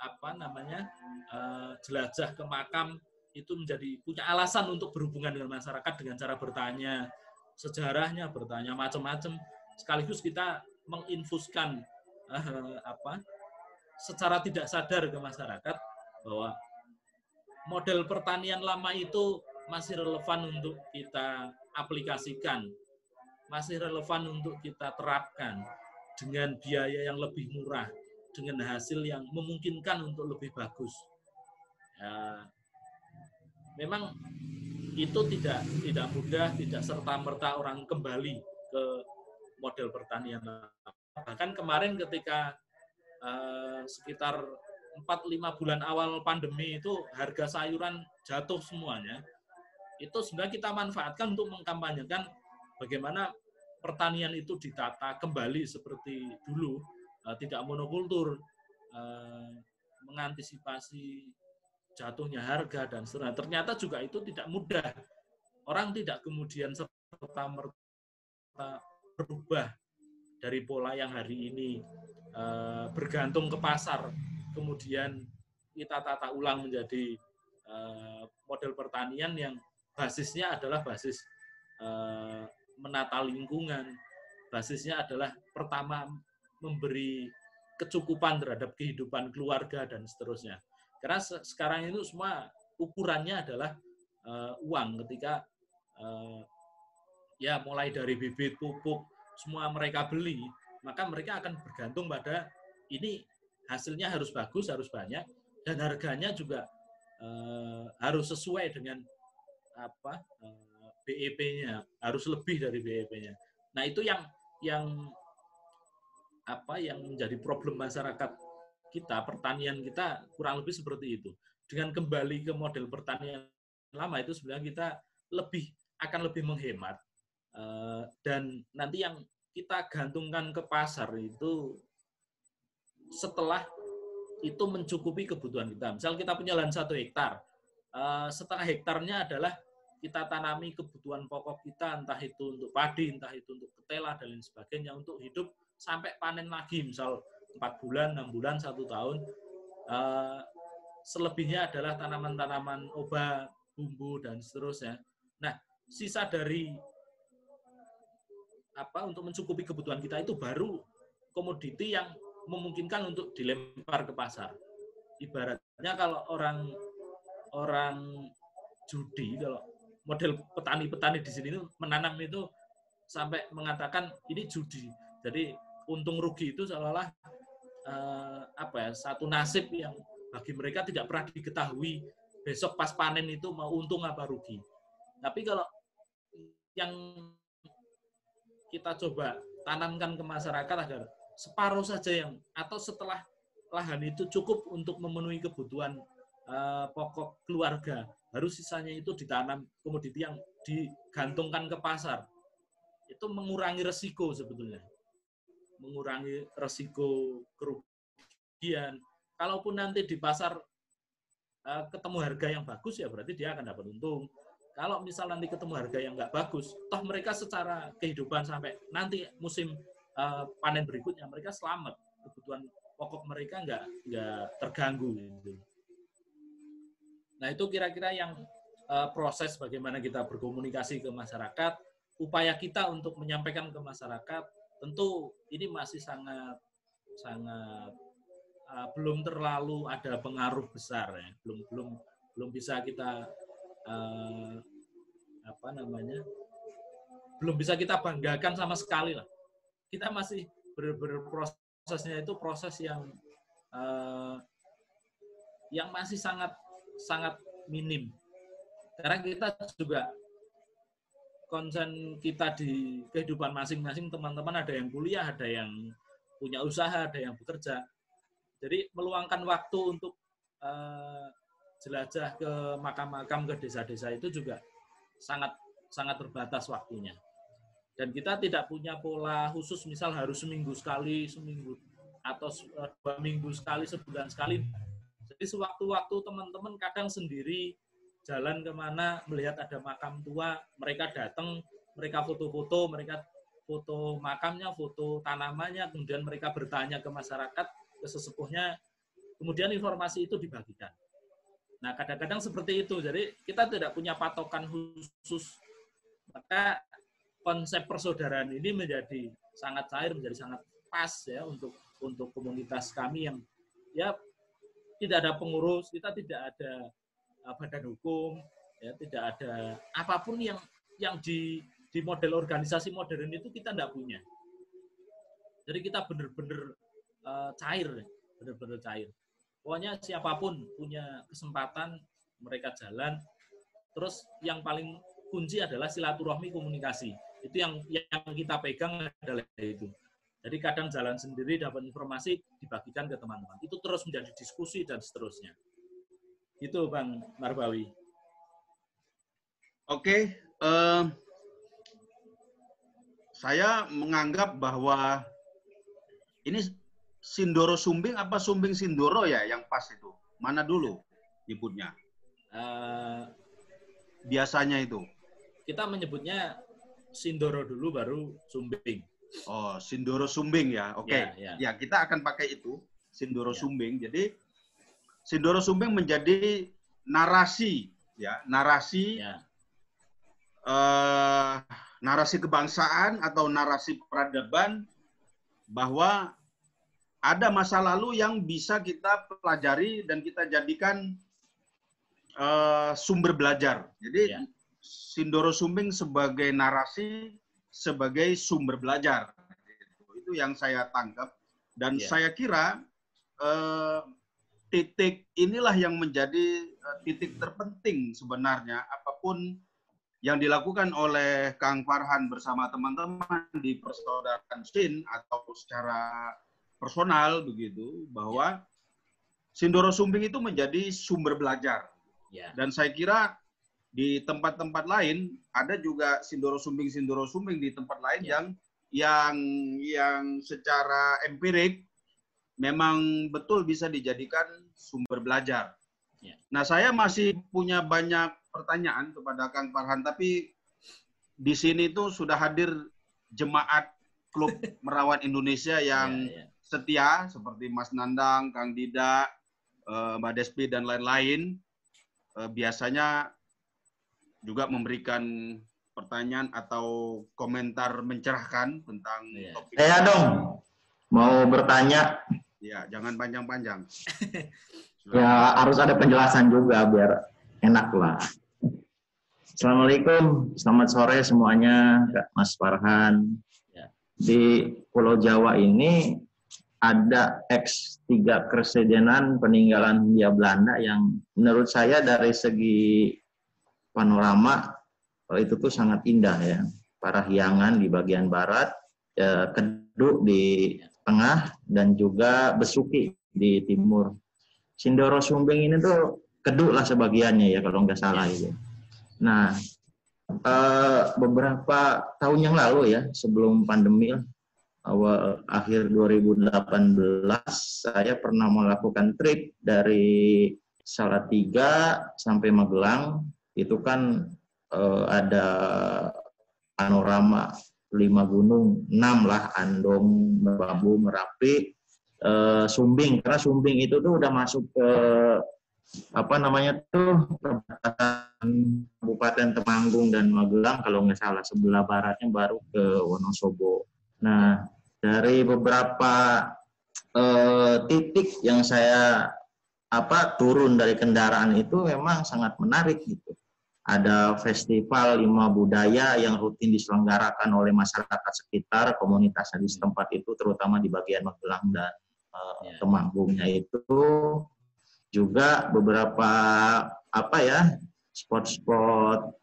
Speaker 2: apa namanya uh, jelajah ke makam itu menjadi punya alasan untuk berhubungan dengan masyarakat dengan cara bertanya sejarahnya bertanya macam-macam sekaligus kita menginfuskan uh, apa secara tidak sadar ke masyarakat bahwa model pertanian lama itu masih relevan untuk kita aplikasikan masih relevan untuk kita terapkan dengan biaya yang lebih murah, dengan hasil yang memungkinkan untuk lebih bagus. Ya, memang itu tidak tidak mudah, tidak serta merta orang kembali ke model pertanian. Bahkan kemarin ketika uh, sekitar 4-5 bulan awal pandemi itu harga sayuran jatuh semuanya, itu sebenarnya kita manfaatkan untuk mengkampanyekan bagaimana pertanian itu ditata kembali seperti dulu, uh, tidak monokultur, uh, mengantisipasi jatuhnya harga dan seterusnya. Ternyata juga itu tidak mudah. Orang tidak kemudian serta merta berubah dari pola yang hari ini uh, bergantung ke pasar, kemudian kita tata ulang menjadi uh, model pertanian yang basisnya adalah basis uh, menata lingkungan. Basisnya adalah pertama memberi kecukupan terhadap kehidupan keluarga dan seterusnya. Karena sekarang itu semua ukurannya adalah uh, uang ketika uh, ya mulai dari bibit, pupuk, semua mereka beli, maka mereka akan bergantung pada ini hasilnya harus bagus, harus banyak, dan harganya juga uh, harus sesuai dengan apa uh, BEP-nya harus lebih dari BEP-nya. Nah itu yang yang apa yang menjadi problem masyarakat kita pertanian kita kurang lebih seperti itu. Dengan kembali ke model pertanian lama itu sebenarnya kita lebih akan lebih menghemat eh, dan nanti yang kita gantungkan ke pasar itu setelah itu mencukupi kebutuhan kita. Misal kita punya lahan satu hektar, eh, setengah hektarnya adalah kita tanami kebutuhan pokok kita, entah itu untuk padi, entah itu untuk ketela, dan lain sebagainya, untuk hidup sampai panen lagi, misal 4 bulan, 6 bulan, satu tahun. Uh, selebihnya adalah tanaman-tanaman obat, bumbu, dan seterusnya. Nah, sisa dari apa untuk mencukupi kebutuhan kita itu baru komoditi yang memungkinkan untuk dilempar ke pasar. Ibaratnya kalau orang orang judi kalau model petani-petani di sini itu menanam itu sampai mengatakan ini judi. Jadi untung rugi itu seolah-olah eh, apa ya satu nasib yang bagi mereka tidak pernah diketahui besok pas panen itu mau untung apa rugi. Tapi kalau yang kita coba tanamkan ke masyarakat agar separuh saja yang atau setelah lahan itu cukup untuk memenuhi kebutuhan uh, pokok keluarga harus sisanya itu ditanam komoditi yang digantungkan ke pasar. Itu mengurangi resiko sebetulnya. Mengurangi resiko kerugian. Kalaupun nanti di pasar uh, ketemu harga yang bagus ya berarti dia akan dapat untung. Kalau misal nanti ketemu harga yang nggak bagus, toh mereka secara kehidupan sampai nanti musim uh, panen berikutnya mereka selamat, kebutuhan pokok mereka nggak nggak terganggu gitu. Nah, itu kira-kira yang uh, proses bagaimana kita berkomunikasi ke masyarakat, upaya kita untuk menyampaikan ke masyarakat, tentu ini masih sangat sangat uh, belum terlalu ada pengaruh besar ya. Belum belum belum bisa kita uh, apa namanya? belum bisa kita banggakan sama sekali lah. Kita masih ber, berprosesnya itu proses yang uh, yang masih sangat sangat minim. Karena kita juga konsen kita di kehidupan masing-masing teman-teman ada yang kuliah, ada yang punya usaha, ada yang bekerja. Jadi meluangkan waktu untuk uh, jelajah ke makam-makam ke desa-desa itu juga sangat sangat terbatas waktunya. Dan kita tidak punya pola khusus misal harus seminggu sekali, seminggu atau eh, dua minggu sekali, sebulan sekali jadi sewaktu-waktu teman-teman kadang sendiri jalan ke mana melihat ada makam tua, mereka datang, mereka foto-foto, mereka foto makamnya, foto tanamannya, kemudian mereka bertanya ke masyarakat, ke sesepuhnya, kemudian informasi itu dibagikan. Nah, kadang-kadang seperti itu. Jadi kita tidak punya patokan khusus. Maka konsep persaudaraan ini menjadi sangat cair, menjadi sangat pas ya untuk untuk komunitas kami yang ya tidak ada pengurus, kita tidak ada uh, badan hukum, ya, tidak ada apa pun yang yang di di model organisasi modern itu kita tidak punya. Jadi kita benar-benar uh, cair, benar-benar cair. Pokoknya siapa pun punya kesempatan mereka jalan. Terus yang paling kunci adalah silaturahmi komunikasi. Itu yang yang kita pegang adalah itu. Jadi kadang jalan sendiri dapat informasi dibagikan ke teman-teman. Itu terus menjadi diskusi dan seterusnya. Itu Bang Marbawi.
Speaker 1: Oke, uh, saya menganggap bahwa ini Sindoro Sumbing apa Sumbing Sindoro ya yang pas itu? Mana dulu nyebutnya? Uh, Biasanya itu.
Speaker 2: Kita menyebutnya Sindoro dulu baru Sumbing.
Speaker 1: Oh, Sindoro Sumbing ya. Oke. Okay. Ya, ya. ya, kita akan pakai itu Sindoro ya. Sumbing. Jadi Sindoro Sumbing menjadi narasi ya, narasi ya. Uh, narasi kebangsaan atau narasi peradaban bahwa ada masa lalu yang bisa kita pelajari dan kita jadikan uh, sumber belajar. Jadi ya. Sindoro Sumbing sebagai narasi sebagai sumber belajar. Itu yang saya tangkap dan yeah. saya kira eh, titik inilah yang menjadi eh, titik terpenting sebenarnya apa pun yang dilakukan oleh Kang Farhan bersama teman-teman di persaudaraan SIN atau secara personal begitu bahwa Sindoro Sumbing itu menjadi sumber belajar. Yeah. Dan saya kira di tempat-tempat lain ada juga sindoro sumbing sindoro sumbing di tempat lain ya. yang yang yang secara empirik memang betul bisa dijadikan sumber belajar. Ya. Nah, saya masih punya banyak pertanyaan kepada Kang Farhan, tapi di sini tuh sudah hadir jemaat klub [laughs] merawat Indonesia yang
Speaker 2: Ya, ya.
Speaker 1: Setia seperti Mas Nandang, Kang Dida, eh, Mbak Despi dan lain-lain. Eh, Biasanya juga memberikan pertanyaan atau komentar mencerahkan tentang
Speaker 2: Iya.
Speaker 1: topik.
Speaker 3: Saya dong mau bertanya
Speaker 1: Ya, jangan panjang-panjang. [laughs]
Speaker 3: ya harus ada penjelasan juga biar enak lah. Assalamualaikum, selamat sore semuanya, Kak Mas Farhan.
Speaker 2: Ya.
Speaker 3: Di Pulau Jawa ini ada X3 Kersedenan peninggalan Hindia Belanda yang menurut saya dari segi panorama eh, itu tuh sangat indah ya. Parahyangan di bagian barat, eh, Keduk di tengah dan juga Besuki di timur. Sindoro Sumbing ini tuh keduk lah sebagiannya ya kalau nggak salah itu. Nah, eh, beberapa tahun yang lalu ya sebelum pandemi awal akhir 2018 saya pernah melakukan trip dari Salatiga sampai Magelang itu kan eh, ada panorama lima gunung enam lah Andong, Merbabu, Merapi, eh, Sumbing karena Sumbing itu tuh udah masuk ke apa namanya tuh perbatasan Kabupaten Temanggung dan Magelang kalau nggak salah sebelah baratnya baru ke Wonosobo. Nah dari beberapa eh, titik yang saya apa turun dari kendaraan itu memang sangat menarik gitu. Ada festival lima budaya yang rutin diselenggarakan oleh masyarakat sekitar komunitas di setempat itu terutama di bagian Magelang dan eh,
Speaker 2: Ya.
Speaker 3: Temanggungnya itu juga beberapa apa ya spot-spot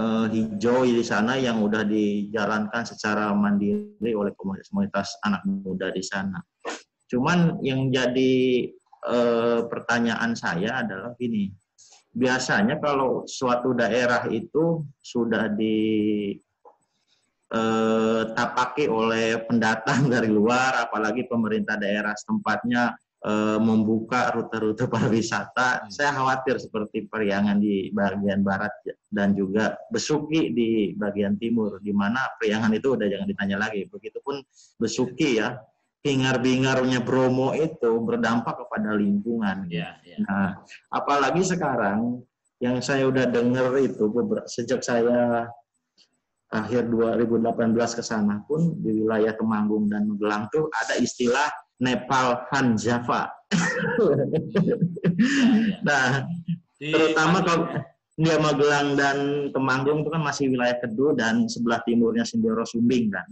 Speaker 3: eh, hijau di sana yang udah dijalankan secara mandiri oleh komunitas-komunitas anak muda di sana. Cuman yang jadi eh, pertanyaan saya adalah gini, biasanya kalau suatu daerah itu sudah di eh, tapaki oleh pendatang [laughs] dari luar, apalagi pemerintah daerah setempatnya eh, membuka rute-rute [laughs] pariwisata, saya khawatir seperti Periangan di bagian barat dan juga Besuki di bagian timur, di mana Periangan itu udah jangan ditanya lagi. Begitupun Besuki ya, hingar-bingarnya Bromo itu berdampak kepada lingkungan.
Speaker 2: Ya, ya.
Speaker 3: Nah, apalagi sekarang yang saya udah dengar itu sejak saya akhir 2018 ke sana pun di wilayah Temanggung dan Magelang tuh ada istilah Nepal Han Java. [laughs] nah,
Speaker 2: Di
Speaker 3: terutama kalau dia Magelang dan Temanggung itu kan masih wilayah Kedu dan sebelah timurnya Sindoro Sumbing kan.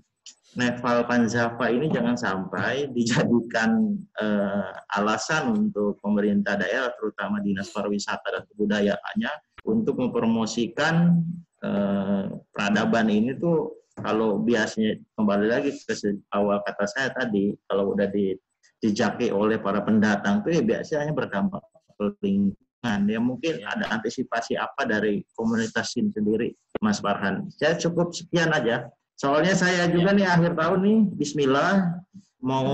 Speaker 3: Nepal Panjava ini jangan sampai dijadikan eh, alasan untuk pemerintah daerah, terutama dinas pariwisata dan kebudayaannya, untuk mempromosikan eh, peradaban ini tuh kalau biasanya kembali lagi ke awal kata saya tadi, kalau udah di, dijaki oleh para pendatang tuh ya biasanya berdampak ke lingkungan. Ya mungkin
Speaker 2: Ya.
Speaker 3: ada antisipasi apa dari komunitas ini sendiri, Mas Farhan. Saya cukup sekian aja. Soalnya saya juga nih akhir tahun nih, Bismillah, mau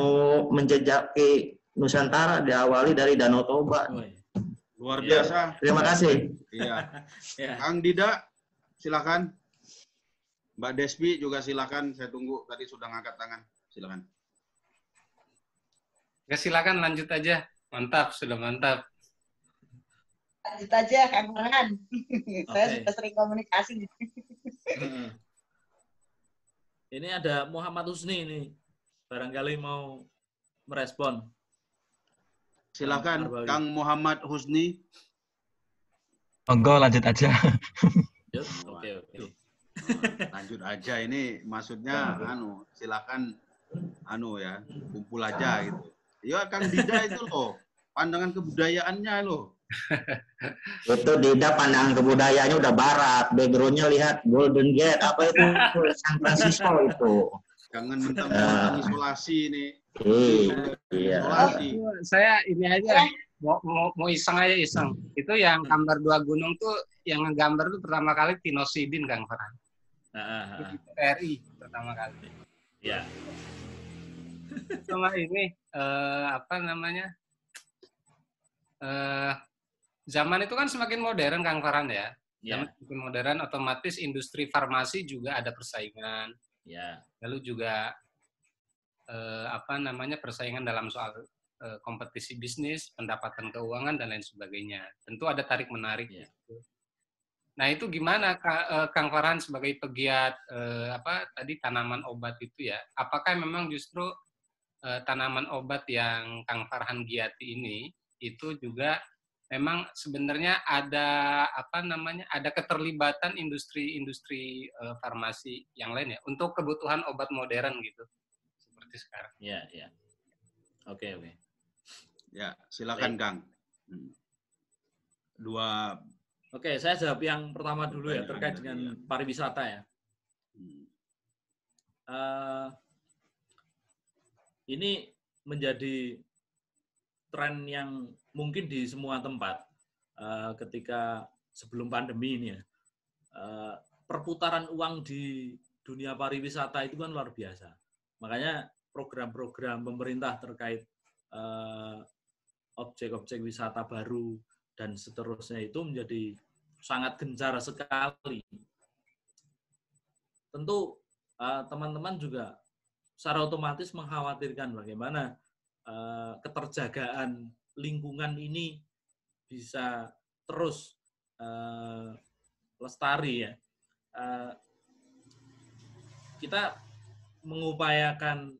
Speaker 3: menjejaki Nusantara diawali dari Danau Toba.
Speaker 2: Oh, iya.
Speaker 1: Luar
Speaker 2: Iya.
Speaker 1: biasa.
Speaker 3: Terima kasih.
Speaker 1: Iya. [laughs]
Speaker 2: Ya.
Speaker 1: Kang Dida, silakan. Mbak Despi juga silakan. Saya tunggu. Tadi sudah ngangkat tangan. Silakan.
Speaker 4: Ya silakan lanjut aja. Mantap, sudah mantap.
Speaker 5: lanjut aja Kang Farhan. [laughs] Saya
Speaker 2: Oke.
Speaker 5: sudah sering komunikasi.
Speaker 2: Heeh. Ini ada Muhammad Husni ini. Barangkali mau merespon.
Speaker 1: Silakan
Speaker 2: Kang
Speaker 1: Muhammad Husni.
Speaker 6: Monggo lanjut aja. [laughs]
Speaker 2: Oke, oke.
Speaker 1: Lanjut aja ini maksudnya anu silakan anu ya kumpul aja gitu. Ya Kang Dida itu loh pandangan kebudayaannya loh.
Speaker 3: Itu Dida pandangan kebudayaannya udah barat. Backgroundnya lihat Golden Gate, apa itu San Francisco itu.
Speaker 1: Jangan mentang-mentang isolasi ini.
Speaker 3: Iya. Iya.
Speaker 1: Isolasi.
Speaker 4: Saya ini aja mau, mau, mau iseng aja iseng. Itu yang gambar dua gunung tuh yang ngegambar tuh pertama kali Tino Sidin Kang Farhan.
Speaker 2: Ah.
Speaker 4: TRI pertama kali.
Speaker 2: Ya.
Speaker 4: Sama ini eh, apa namanya? Eh zaman itu kan semakin modern Kang Farhan ya. Zaman semakin modern otomatis industri farmasi juga ada persaingan.
Speaker 7: ya,
Speaker 4: Lalu juga eh, apa namanya persaingan dalam soal eh, kompetisi bisnis, pendapatan keuangan dan lain sebagainya. Tentu ada tarik menarik.
Speaker 7: Iya.
Speaker 4: gitu. Nah itu gimana eh, Kang Farhan sebagai pegiat eh, apa tadi tanaman obat itu ya? Apakah memang justru eh, tanaman obat yang Kang Farhan giati ini itu juga memang sebenarnya ada apa namanya ada keterlibatan industri-industri eh, farmasi yang lain ya untuk kebutuhan obat modern gitu seperti sekarang.
Speaker 7: ya, ya. Oke, oke.
Speaker 1: Ya, silakan Kang. Hmm. Dua
Speaker 2: Oke, saya jawab yang pertama dulu ya terkait dengan
Speaker 1: ya.
Speaker 2: pariwisata ya. Eh, ini menjadi tren yang mungkin di semua tempat eh, ketika sebelum pandemi ini ya. Eh, perputaran uang di dunia pariwisata itu kan luar biasa. Makanya program-program pemerintah terkait objek-objek wisata baru dan seterusnya itu menjadi sangat gencar sekali. Tentu eh, teman-teman juga secara otomatis mengkhawatirkan bagaimana eh, keterjagaan lingkungan ini bisa terus eh, lestari ya. Eh, kita mengupayakan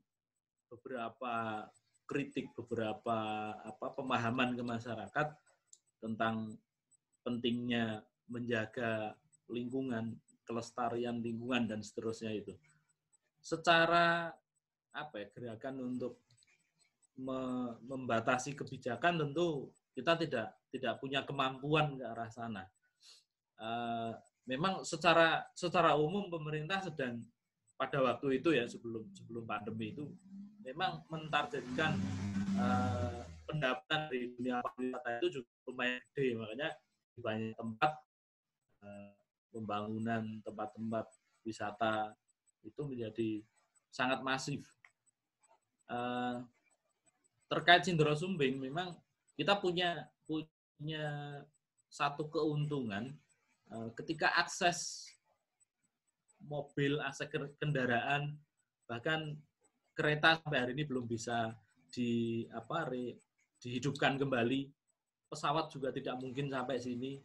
Speaker 2: beberapa kritik, beberapa apa pemahaman ke masyarakat tentang pentingnya menjaga lingkungan, kelestarian lingkungan dan seterusnya itu. Secara apa ya gerakan untuk me- membatasi kebijakan tentu kita tidak tidak punya kemampuan ke arah sana. Eh, memang secara secara umum pemerintah sedang pada waktu itu ya sebelum sebelum pandemi itu memang mentargetkan eh, pendapatan dari dunia pariwisata itu juga lumayan gede makanya di banyak tempat eh, pembangunan tempat-tempat wisata itu menjadi sangat masif. Eh, terkait Sindro Sumbing memang kita punya punya satu keuntungan eh, ketika akses mobil, akses ke- kendaraan, bahkan kereta sampai hari ini belum bisa di apa re- dihidupkan kembali. Pesawat juga tidak mungkin sampai sini.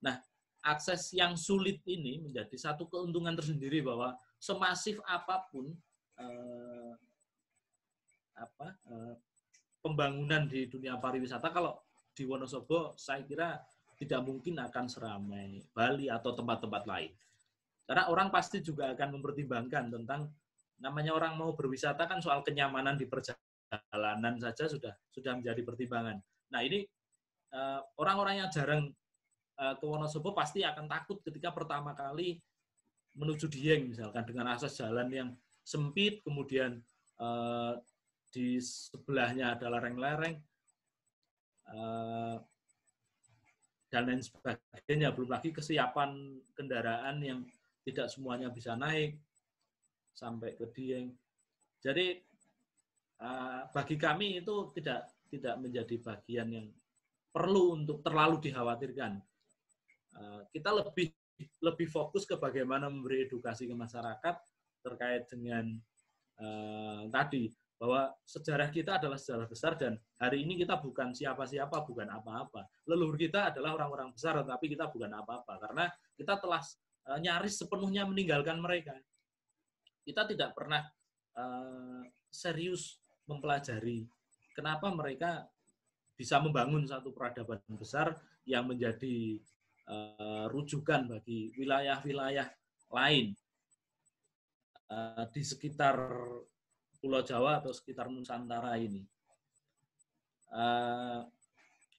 Speaker 2: Nah, akses yang sulit ini menjadi satu keuntungan tersendiri bahwa semasif apa pun eh, apa eh, pembangunan di dunia pariwisata kalau di Wonosobo saya kira tidak mungkin akan seramai Bali atau tempat-tempat lain. Karena orang pasti juga akan mempertimbangkan tentang namanya orang mau berwisata kan soal kenyamanan di perjalanan saja sudah sudah menjadi pertimbangan. Nah ini eh, orang-orang yang jarang eh, ke Wonosobo pasti akan takut ketika pertama kali menuju Dieng misalkan dengan akses jalan yang sempit, kemudian eh, di sebelahnya ada lereng-lereng dan lain sebagainya. Belum lagi kesiapan kendaraan yang tidak semuanya bisa naik sampai ke Dieng. Jadi eh, bagi kami itu tidak tidak menjadi bagian yang perlu untuk terlalu dikhawatirkan. Eh, Kita lebih lebih fokus ke bagaimana memberi edukasi ke masyarakat terkait dengan eh, tadi bahwa sejarah kita adalah sejarah besar dan hari ini kita bukan siapa-siapa, bukan apa-apa. Leluhur kita adalah orang-orang besar, tapi kita bukan apa-apa karena kita telah nyaris sepenuhnya meninggalkan mereka. Kita tidak pernah eh, serius mempelajari kenapa mereka bisa membangun satu peradaban besar yang menjadi eh, rujukan bagi wilayah-wilayah lain eh, di sekitar Pulau Jawa atau sekitar Nusantara ini. Eh,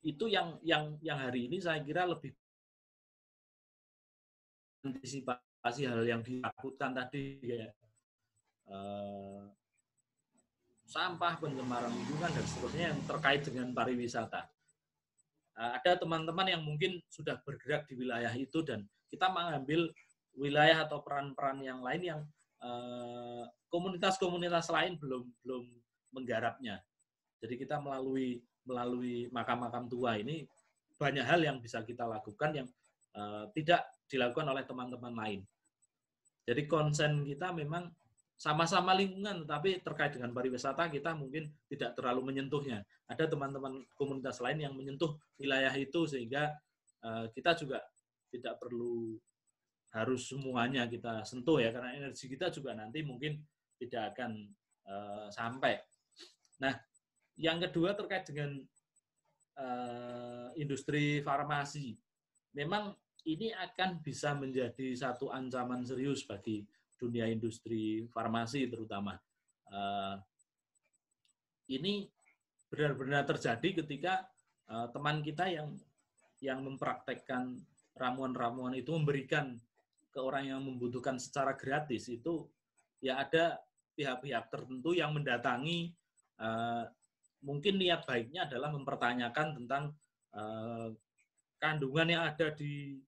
Speaker 2: itu yang yang yang hari ini saya kira lebih antisipasi hal yang ditakutkan tadi ya eh, sampah pencemaran lingkungan dan seterusnya yang terkait dengan pariwisata. Eh, ada teman-teman yang mungkin sudah bergerak di wilayah itu dan kita mengambil wilayah atau peran-peran yang lain yang eh, komunitas-komunitas lain belum belum menggarapnya. Jadi kita melalui melalui makam-makam tua ini banyak hal yang bisa kita lakukan yang uh, tidak dilakukan oleh teman-teman lain. Jadi konsen kita memang sama-sama lingkungan, tapi terkait dengan pariwisata kita mungkin tidak terlalu menyentuhnya. Ada teman-teman komunitas lain yang menyentuh wilayah itu sehingga uh, kita juga tidak perlu harus semuanya kita sentuh ya karena energi kita juga nanti mungkin tidak akan uh, sampai. Nah, yang kedua terkait dengan uh, industri farmasi, memang ini akan bisa menjadi satu ancaman serius bagi dunia industri farmasi terutama. Uh, ini benar-benar terjadi ketika uh, teman kita yang yang mempraktekkan ramuan-ramuan itu memberikan ke orang yang membutuhkan secara gratis itu ya ada pihak-pihak tertentu yang mendatangi uh, mungkin niat baiknya adalah mempertanyakan tentang uh, kandungan yang ada di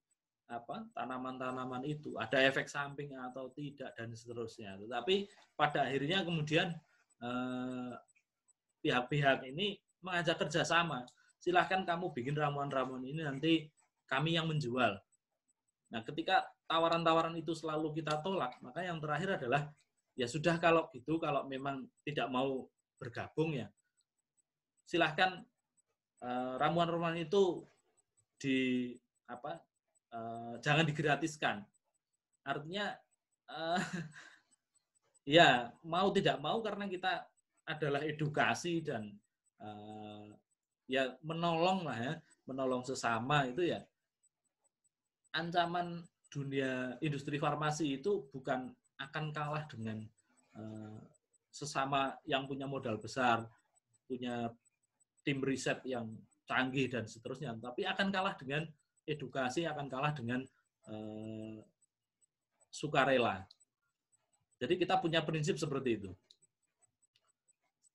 Speaker 2: apa tanaman-tanaman itu ada efek samping atau tidak dan seterusnya. Tetapi pada akhirnya kemudian eh, pihak-pihak ini mengajak kerjasama. Silahkan kamu bikin ramuan-ramuan ini nanti kami yang menjual. Nah, ketika tawaran-tawaran itu selalu kita tolak, maka yang terakhir adalah ya sudah kalau gitu, kalau memang tidak mau bergabung ya silahkan eh, ramuan-ramuan itu di apa uh, jangan digratiskan. Artinya uh, [laughs] ya mau tidak mau karena kita adalah edukasi dan uh, ya menolong lah ya, menolong sesama itu ya. Ancaman dunia industri farmasi itu bukan akan kalah dengan uh, sesama yang punya modal besar, punya tim riset yang canggih dan seterusnya, tapi akan kalah dengan edukasi akan kalah dengan uh, sukarela. Jadi kita punya prinsip seperti itu.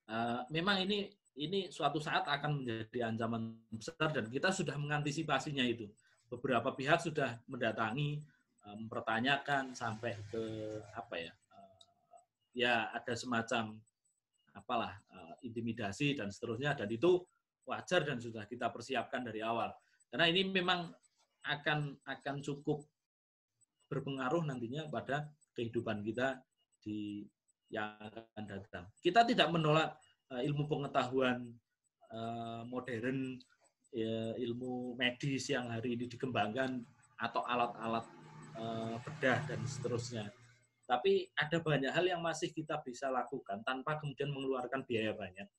Speaker 2: Uh, memang ini ini suatu saat akan menjadi ancaman besar dan kita sudah mengantisipasinya itu. Beberapa pihak sudah mendatangi, uh, mempertanyakan sampai ke apa ya? Ya ada semacam apalah intimidasi dan seterusnya dan itu wajar dan sudah kita persiapkan dari awal. Karena ini memang akan akan cukup berpengaruh nantinya pada kehidupan kita di yang akan datang. Kita tidak menolak uh, ilmu pengetahuan uh, modern, ya, ilmu medis yang hari ini dikembangkan atau alat-alat uh, bedah dan seterusnya. Tapi ada banyak hal yang masih kita bisa lakukan tanpa kemudian mengeluarkan biaya banyak.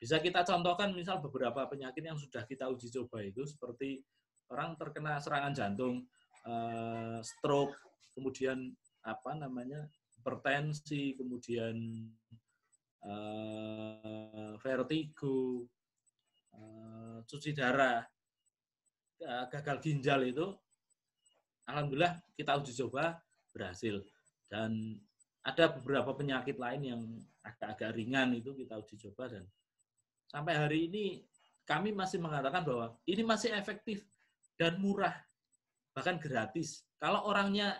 Speaker 2: Bisa kita contohkan misal beberapa penyakit yang sudah kita uji coba itu seperti orang terkena serangan jantung, uh, stroke, kemudian apa namanya hipertensi, kemudian uh, vertigo, uh, cuci darah, gagal ginjal itu, alhamdulillah kita uji coba berhasil. Dan ada beberapa penyakit lain yang agak-agak ringan itu kita uji coba dan sampai hari ini kami masih mengatakan bahwa ini masih efektif dan murah, bahkan gratis. Kalau orangnya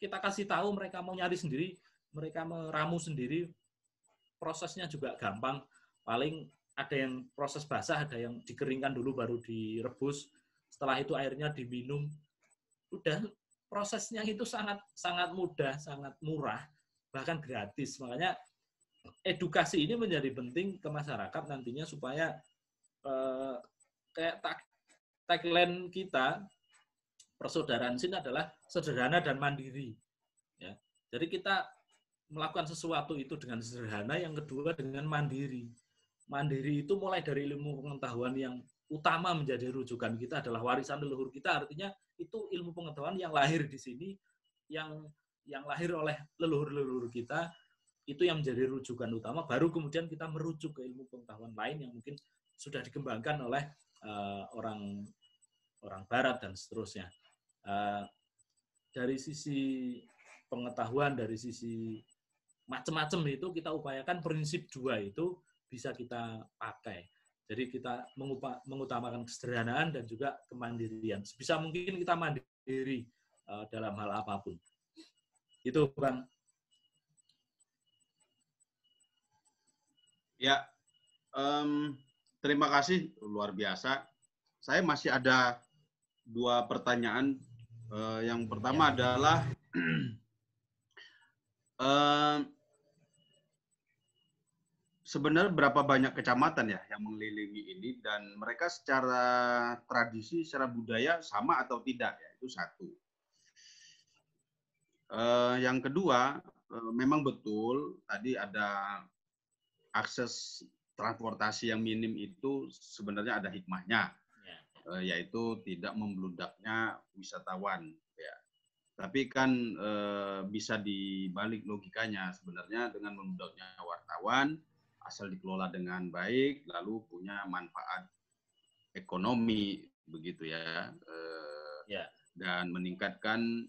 Speaker 2: kita kasih tahu mereka mau nyari sendiri, mereka meramu sendiri, prosesnya juga gampang. Paling ada yang proses basah, ada yang dikeringkan dulu baru direbus. Setelah itu airnya diminum. Udah prosesnya itu sangat sangat mudah, sangat murah, bahkan gratis. Makanya edukasi ini menjadi penting ke masyarakat nantinya supaya eh, kayak tak tagline kita persaudaraan sin adalah sederhana dan mandiri. Ya. Jadi kita melakukan sesuatu itu dengan sederhana, yang kedua dengan mandiri. Mandiri itu mulai dari ilmu pengetahuan yang utama menjadi rujukan kita adalah warisan leluhur kita, artinya itu ilmu pengetahuan yang lahir di sini, yang yang lahir oleh leluhur-leluhur kita, itu yang menjadi rujukan utama, baru kemudian kita merujuk ke ilmu pengetahuan lain yang mungkin sudah dikembangkan oleh uh, orang orang Barat dan seterusnya. Uh, dari sisi pengetahuan, dari sisi macam-macam itu kita upayakan prinsip dua itu bisa kita pakai. Jadi kita mengutamakan kesederhanaan dan juga kemandirian. Sebisa mungkin kita mandiri uh, dalam hal apa pun. Itu Bang.
Speaker 1: Ya, um, terima kasih luar biasa saya masih ada dua pertanyaan. Eh, yang pertama adalah [clears throat] eh, sebenarnya berapa banyak kecamatan ya yang mengelilingi ini dan mereka secara tradisi, secara budaya sama atau tidak ya itu satu. Eh, yang kedua, eh, memang betul tadi ada akses transportasi yang minim itu sebenarnya ada hikmahnya,
Speaker 2: Ya.
Speaker 1: eh, yaitu tidak membludaknya wisatawan. Ya. Tapi kan eh, bisa dibalik logikanya sebenarnya dengan membludaknya wartawan asal dikelola dengan baik, lalu punya manfaat ekonomi begitu ya, eh,
Speaker 2: Ya.
Speaker 1: dan meningkatkan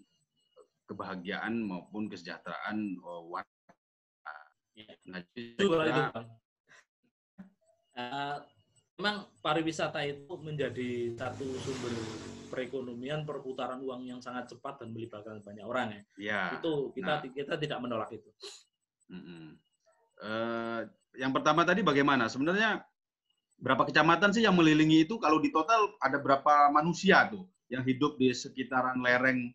Speaker 1: kebahagiaan maupun kesejahteraan warga.
Speaker 2: Ya.
Speaker 1: Nah,
Speaker 2: Itu. Eh, memang pariwisata itu menjadi satu sumber perekonomian perputaran uang yang sangat cepat dan melibatkan banyak orang ya.
Speaker 1: ya.
Speaker 2: itu kita
Speaker 1: nah.
Speaker 2: kita tidak menolak itu.
Speaker 1: Mm-mm. Eh, yang pertama tadi bagaimana? Sebenarnya berapa kecamatan sih yang melilingi itu? Kalau di total ada berapa manusia tuh yang hidup di sekitaran lereng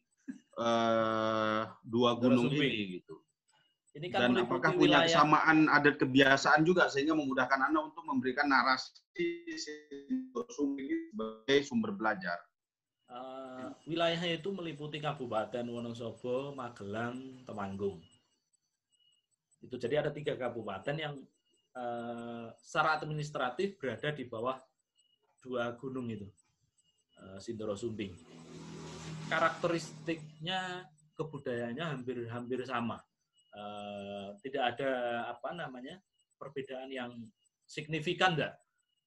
Speaker 1: eh, dua gunung ini gitu?
Speaker 2: Ini kan
Speaker 1: Dan apakah punya
Speaker 2: wilayah
Speaker 1: kesamaan adat kebiasaan juga sehingga memudahkan anda untuk memberikan narasi sebagai sumber belajar?
Speaker 2: eh, wilayahnya itu meliputi Kabupaten Wonosobo, Magelang, Temanggung. Itu jadi ada tiga kabupaten yang eh, secara administratif berada di bawah dua gunung itu, eh, Sindoro Sumbing. Karakteristiknya kebudayaannya hampir-hampir sama. Eh, tidak ada apa namanya perbedaan yang signifikan enggak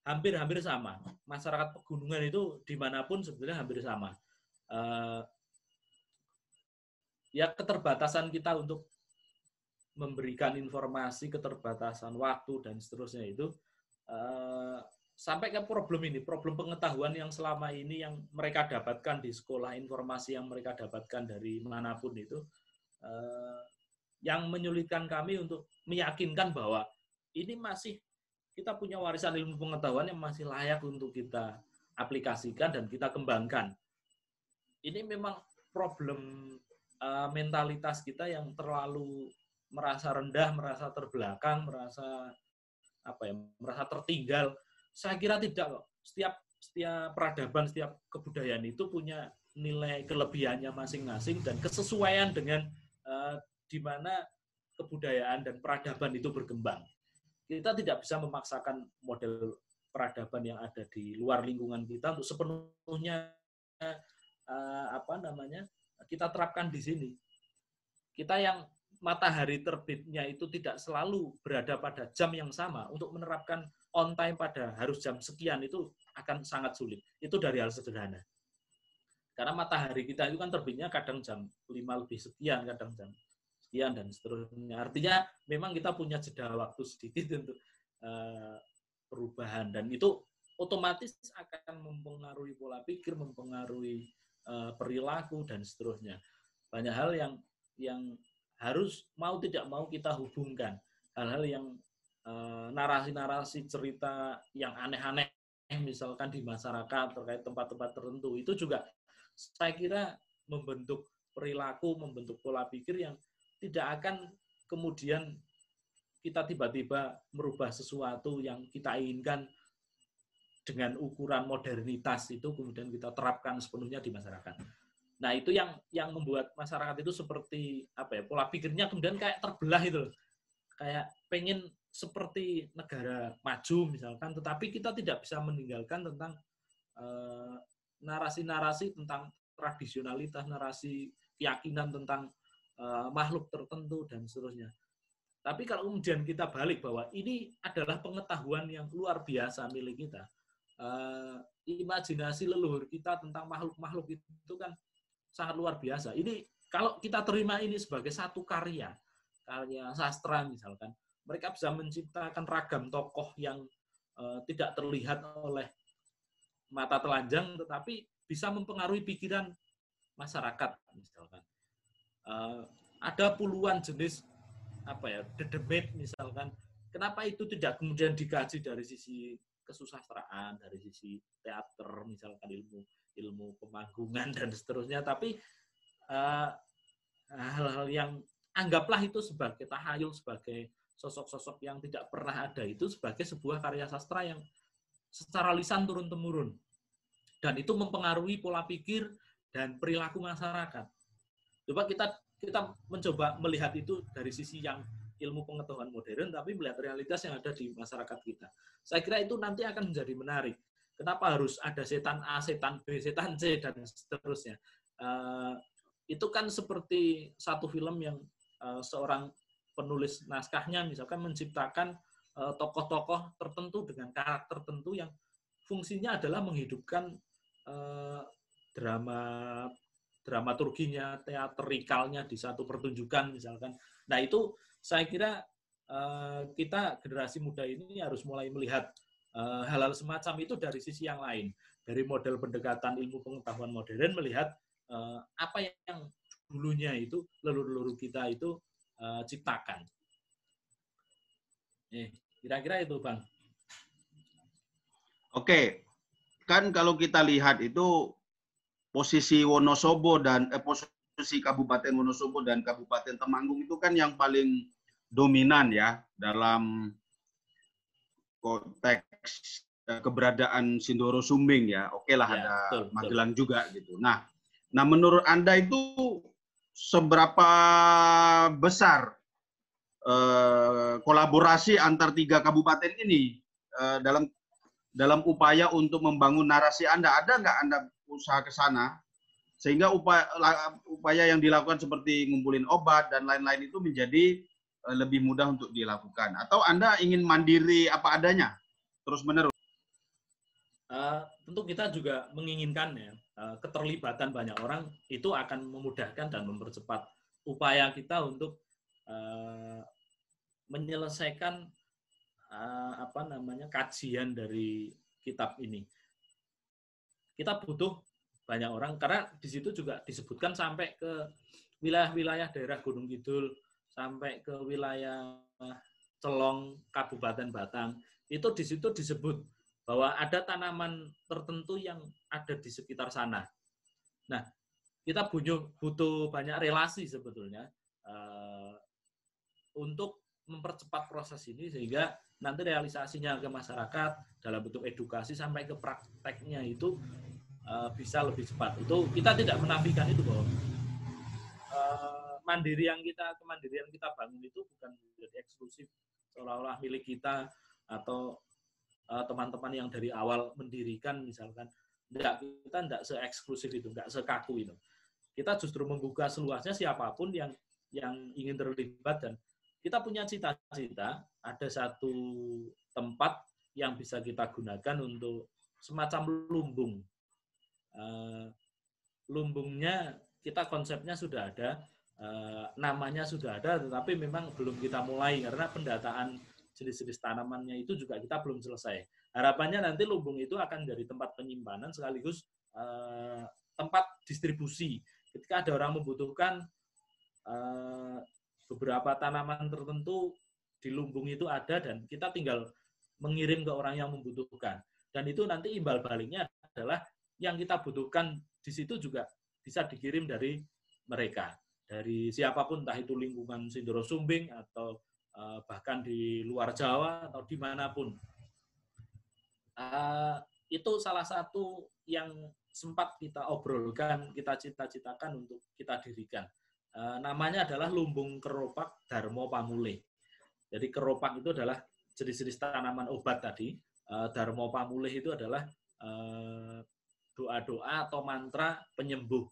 Speaker 2: hampir-hampir sama. Masyarakat pegunungan itu di mana pun sebenarnya hampir sama. Eh, ya keterbatasan kita untuk memberikan informasi, keterbatasan waktu dan seterusnya itu eh, sampai ke problem ini, problem pengetahuan yang selama ini yang mereka dapatkan di sekolah, informasi yang mereka dapatkan dari mana pun itu, eh, yang menyulitkan kami untuk meyakinkan bahwa ini masih kita punya warisan ilmu pengetahuan yang masih layak untuk kita aplikasikan dan kita kembangkan. Ini memang problem uh, mentalitas kita yang terlalu merasa rendah, merasa terbelakang, merasa apa ya, merasa tertinggal. Saya kira tidak kok. Setiap setiap peradaban, setiap kebudayaan itu punya nilai kelebihannya masing-masing dan kesesuaian dengan uh, di mana kebudayaan dan peradaban itu berkembang kita tidak bisa memaksakan model peradaban yang ada di luar lingkungan kita untuk sepenuhnya uh, apa namanya kita terapkan di sini. Kita yang matahari terbitnya itu tidak selalu berada pada jam yang sama untuk menerapkan on time pada harus jam sekian itu akan sangat sulit. Itu dari hal sederhana. Karena matahari kita itu kan terbitnya kadang jam 5 lebih sekian, kadang jam sekian dan seterusnya. Artinya memang kita punya jeda waktu sedikit [laughs] untuk uh, perubahan dan itu otomatis akan mempengaruhi pola pikir, mempengaruhi uh, perilaku dan seterusnya. Banyak hal yang yang harus mau tidak mau kita hubungkan. Hal-hal yang narasi-narasi uh, cerita yang aneh-aneh misalkan di masyarakat terkait tempat-tempat tertentu itu juga saya kira membentuk perilaku, membentuk pola pikir yang tidak akan kemudian kita tiba-tiba merubah sesuatu yang kita inginkan dengan ukuran modernitas itu kemudian kita terapkan sepenuhnya di masyarakat. Nah, itu yang yang membuat masyarakat itu seperti apa ya? Pola pikirnya kemudian kayak terbelah itu. Kayak pengen seperti negara maju misalkan, tetapi kita tidak bisa meninggalkan tentang narasi-narasi uh, tentang tradisionalitas, narasi keyakinan tentang uh, makhluk tertentu dan seterusnya. Tapi kalau kemudian kita balik bahwa ini adalah pengetahuan yang luar biasa milik kita, uh, imajinasi leluhur kita tentang makhluk-makhluk itu kan sangat luar biasa. Ini kalau kita terima ini sebagai satu karya, karya sastra misalkan, mereka bisa menciptakan ragam tokoh yang uh, tidak terlihat oleh mata telanjang, tetapi bisa mempengaruhi pikiran masyarakat misalkan. Uh, ada puluhan jenis apa ya dedemit misalkan kenapa itu tidak kemudian dikaji dari sisi kesusastraan, dari sisi teater, misalkan ilmu ilmu pemanggungan [laughs] dan seterusnya. Tapi eh, hal-hal yang anggaplah itu sebagai tahayul, sebagai sosok-sosok yang tidak pernah ada itu sebagai sebuah karya sastra yang secara lisan turun temurun dan itu mempengaruhi pola pikir dan perilaku masyarakat. Coba kita kita mencoba melihat itu dari sisi yang ilmu pengetahuan modern, tapi melihat realitas yang ada di masyarakat kita. Saya kira itu nanti akan menjadi menarik. Kenapa harus ada setan A, setan B, setan C, dan seterusnya. Uh, itu kan seperti satu film yang uh, seorang penulis naskahnya misalkan menciptakan uh, tokoh-tokoh tertentu dengan karakter tertentu yang fungsinya adalah menghidupkan uh, drama dramaturginya, teatrikalnya di satu pertunjukan misalkan. Nah itu saya kira uh, kita generasi muda ini harus mulai melihat uh, hal-hal semacam itu dari sisi yang lain, dari model pendekatan ilmu pengetahuan modern melihat uh, apa yang dulunya itu leluhur-leluhur kita itu uh, ciptakan. Eh, kira-kira itu, Bang.
Speaker 1: Oke, kan kalau kita lihat itu posisi Wonosobo dan eh, posisi Kabupaten Wonosobo dan Kabupaten Temanggung itu kan yang paling dominan ya dalam konteks eh, keberadaan Sindoro Sumbing ya. Oke lah ya, ada betul, Magelang betul. juga gitu. Nah, nah menurut Anda itu seberapa besar eh, kolaborasi antar tiga kabupaten ini eh, dalam dalam upaya untuk membangun narasi Anda? Ada nggak Anda usaha ke sana sehingga upaya, upaya yang dilakukan seperti ngumpulin obat dan lain-lain itu menjadi eh, lebih mudah untuk dilakukan. Atau anda ingin mandiri apa adanya terus menerus
Speaker 2: uh, tentu kita juga menginginkan ya uh, keterlibatan banyak orang itu akan memudahkan dan mempercepat upaya kita untuk uh, menyelesaikan uh, apa namanya kajian dari kitab ini kita butuh banyak orang karena di situ juga disebutkan sampai ke wilayah-wilayah daerah Gunung Kidul sampai ke wilayah Celong Kabupaten Batang itu di situ disebut bahwa ada tanaman tertentu yang ada di sekitar sana. Nah, kita butuh butuh banyak relasi sebetulnya uh, untuk mempercepat proses ini sehingga nanti realisasinya ke masyarakat dalam bentuk edukasi sampai ke prakteknya itu uh, bisa lebih cepat. Itu kita tidak menafikan itu bahwa uh, mandiri yang kita kemandirian kita bangun itu bukan menjadi eksklusif seolah-olah milik kita atau eh, teman-teman yang dari awal mendirikan misalkan enggak kita se-eksklusif itu, enggak sekaku itu. Kita justru membuka seluasnya siapa pun yang yang ingin terlibat dan kita punya cita-cita ada satu tempat yang bisa kita gunakan untuk semacam lumbung. Uh, lumbungnya kita konsepnya sudah ada, uh, namanya sudah ada, tetapi memang belum kita mulai karena pendataan jenis-jenis tanamannya itu juga kita belum selesai. Harapannya nanti lumbung itu akan jadi tempat penyimpanan sekaligus uh, tempat distribusi. Ketika ada orang membutuhkan beberapa tanaman tertentu di lumbung itu ada dan kita tinggal mengirim ke orang yang membutuhkan. Dan itu nanti imbal baliknya adalah yang kita butuhkan di situ juga bisa dikirim dari mereka. Dari siapa pun, entah itu lingkungan Sindoro Sumbing atau uh, bahkan di luar Jawa atau di mana pun. Uh, itu salah satu yang sempat kita obrolkan, kita cita-citakan untuk kita dirikan. Eh, namanya adalah lumbung keropak Darmo Pamule. Jadi keropak itu adalah jenis-jenis tanaman obat tadi. Uh, Darmo Pamule itu adalah doa-doa atau mantra penyembuh.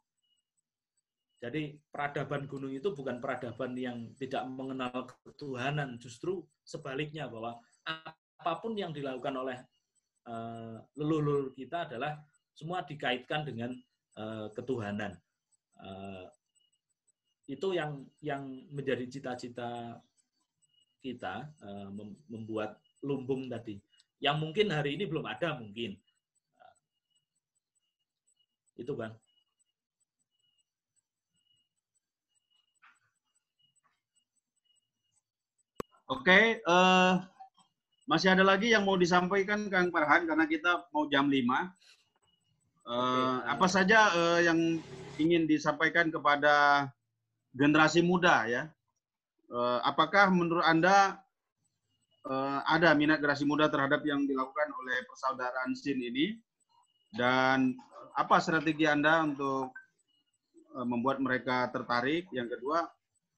Speaker 2: Jadi peradaban gunung itu bukan peradaban yang tidak mengenal ketuhanan, justru sebaliknya bahwa apa pun yang dilakukan oleh uh, leluhur kita adalah semua dikaitkan dengan uh, ketuhanan. Uh, itu yang yang menjadi cita-cita kita membuat lumbung tadi yang mungkin hari ini belum ada mungkin itu bang
Speaker 1: oke okay, uh, masih ada lagi yang mau disampaikan Kang Farhan karena kita mau jam 5. Eh, apa saja eh, yang ingin disampaikan kepada generasi muda ya? Eh, apakah menurut Anda eh, ada minat generasi muda terhadap yang dilakukan oleh persaudaraan SIN ini? Dan apa strategi Anda untuk eh, membuat mereka tertarik? Yang kedua,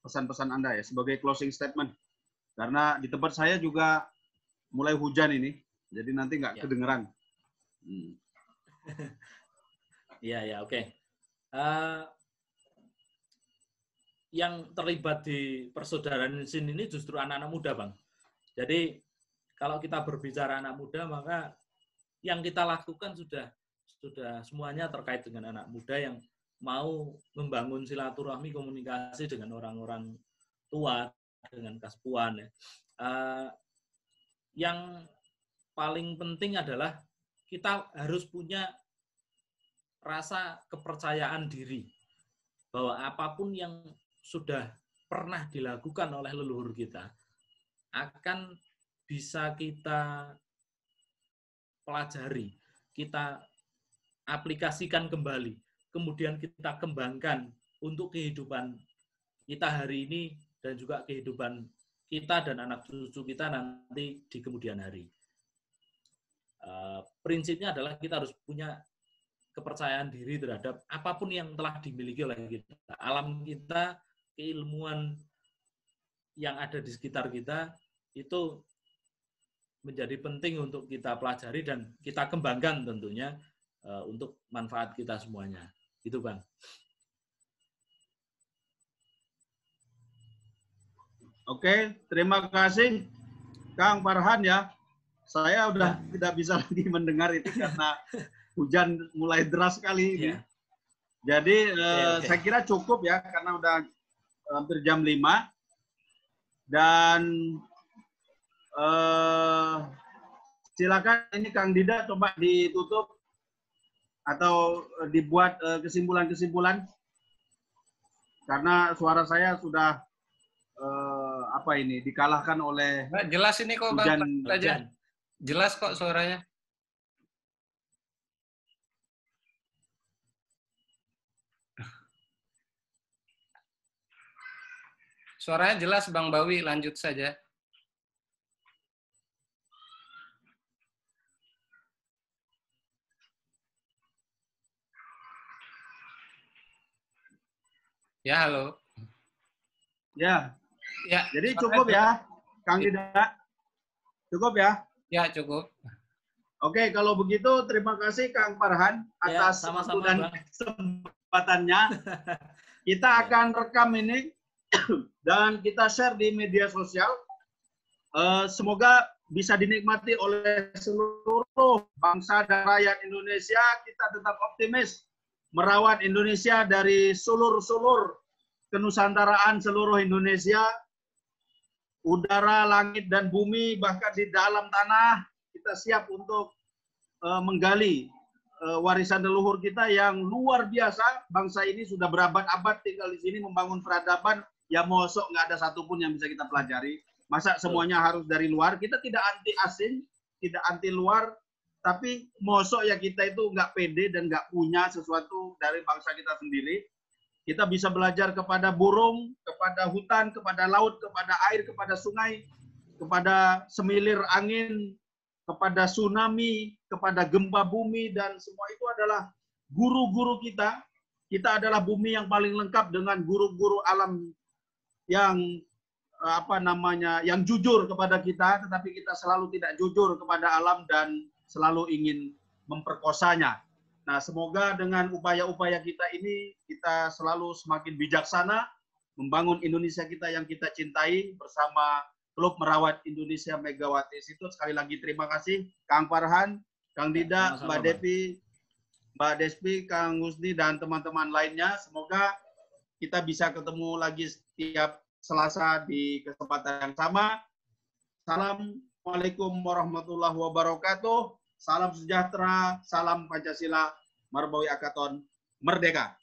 Speaker 1: pesan-pesan Anda ya sebagai closing statement. Karena di tempat saya juga mulai hujan ini, jadi nanti nggak
Speaker 2: Ya.
Speaker 1: kedengeran. Hmm. [laughs]
Speaker 2: Iya, ya, oke. Eh, yang terlibat di persaudaraan SIN ini justru anak-anak muda, Bang. Jadi kalau kita berbicara anak muda, maka yang kita lakukan sudah sudah semuanya terkait dengan anak muda yang mau membangun silaturahmi komunikasi dengan orang-orang tua dengan kaspuan ya. Eh, yang paling penting adalah kita harus punya rasa kepercayaan diri bahwa apa pun yang sudah pernah dilakukan oleh leluhur kita akan bisa kita pelajari, kita aplikasikan kembali, kemudian kita kembangkan untuk kehidupan kita hari ini dan juga kehidupan kita dan anak cucu kita nanti di kemudian hari. Eh, prinsipnya adalah kita harus punya kepercayaan diri terhadap apa pun yang telah dimiliki oleh kita. Alam kita, keilmuan yang ada di sekitar kita itu menjadi penting untuk kita pelajari dan kita kembangkan tentunya eh, untuk manfaat kita semuanya. Itu Bang.
Speaker 1: Oke, terima kasih Kang Farhan ya. Saya udah tidak bisa [laughs] lagi mendengar itu karena hujan mulai deras sekali ini.
Speaker 2: Iya.
Speaker 1: Jadi eh,
Speaker 2: oke.
Speaker 1: saya kira cukup ya karena udah hampir jam 5 dan eh, silakan ini Kang Dida coba ditutup atau eh, dibuat eh, kesimpulan-kesimpulan karena suara saya sudah eh, apa ini dikalahkan oleh
Speaker 4: Mbak, jelas ini kok Bang.
Speaker 1: hujan
Speaker 4: Lanjut aja.
Speaker 2: Hujan.
Speaker 4: Jelas kok suaranya. Suaranya jelas Bang Bawi, lanjut saja. Ya, halo.
Speaker 1: ya.
Speaker 4: Ya,
Speaker 1: Jadi cukup ya, Kang Dida. Cukup ya.
Speaker 4: Ya, cukup.
Speaker 1: Oke, kalau begitu terima kasih Kang Farhan
Speaker 2: Ya,
Speaker 1: atas
Speaker 2: sama-sama,
Speaker 1: waktu dan kesempatannya. [laughs] Kita
Speaker 2: Ya.
Speaker 1: akan rekam ini [clears throat] dan kita share di media sosial. Eh, semoga bisa dinikmati oleh seluruh bangsa dan rakyat Indonesia. Kita tetap optimis merawat Indonesia dari sulur-sulur kenusantaraan seluruh Indonesia, udara, langit, dan bumi, bahkan di dalam tanah, kita siap untuk eh, menggali eh, warisan leluhur kita yang luar biasa. Bangsa ini sudah berabad-abad tinggal di sini membangun peradaban, ya mosok nggak ada satupun yang bisa kita pelajari. Masa semuanya harus dari luar? Kita tidak anti asing, tidak anti luar, tapi mosok ya kita itu nggak pede dan nggak punya sesuatu dari bangsa kita sendiri. Kita bisa belajar kepada burung, kepada hutan, kepada laut, kepada air, kepada sungai, kepada semilir angin, kepada tsunami, kepada gempa bumi, dan semua itu adalah guru-guru kita. Kita adalah bumi yang paling lengkap dengan guru-guru alam yang eh, apa namanya yang jujur kepada kita, tetapi kita selalu tidak jujur kepada alam dan selalu ingin memperkosanya. Nah, semoga dengan upaya-upaya kita ini kita selalu semakin bijaksana membangun Indonesia kita yang kita cintai bersama Klub Merawat Indonesia Megawati Situ. Sekali lagi terima kasih Kang Farhan, Kang Dida,
Speaker 2: sama-sama,
Speaker 1: Mbak. Devi, Mbak Despi, Kang Husni dan teman-teman lainnya. Semoga kita bisa ketemu lagi setiap Selasa di kesempatan yang sama. Assalamualaikum warahmatullahi wabarakatuh. Salam sejahtera, salam Pancasila, Marbawi Akaton, Merdeka.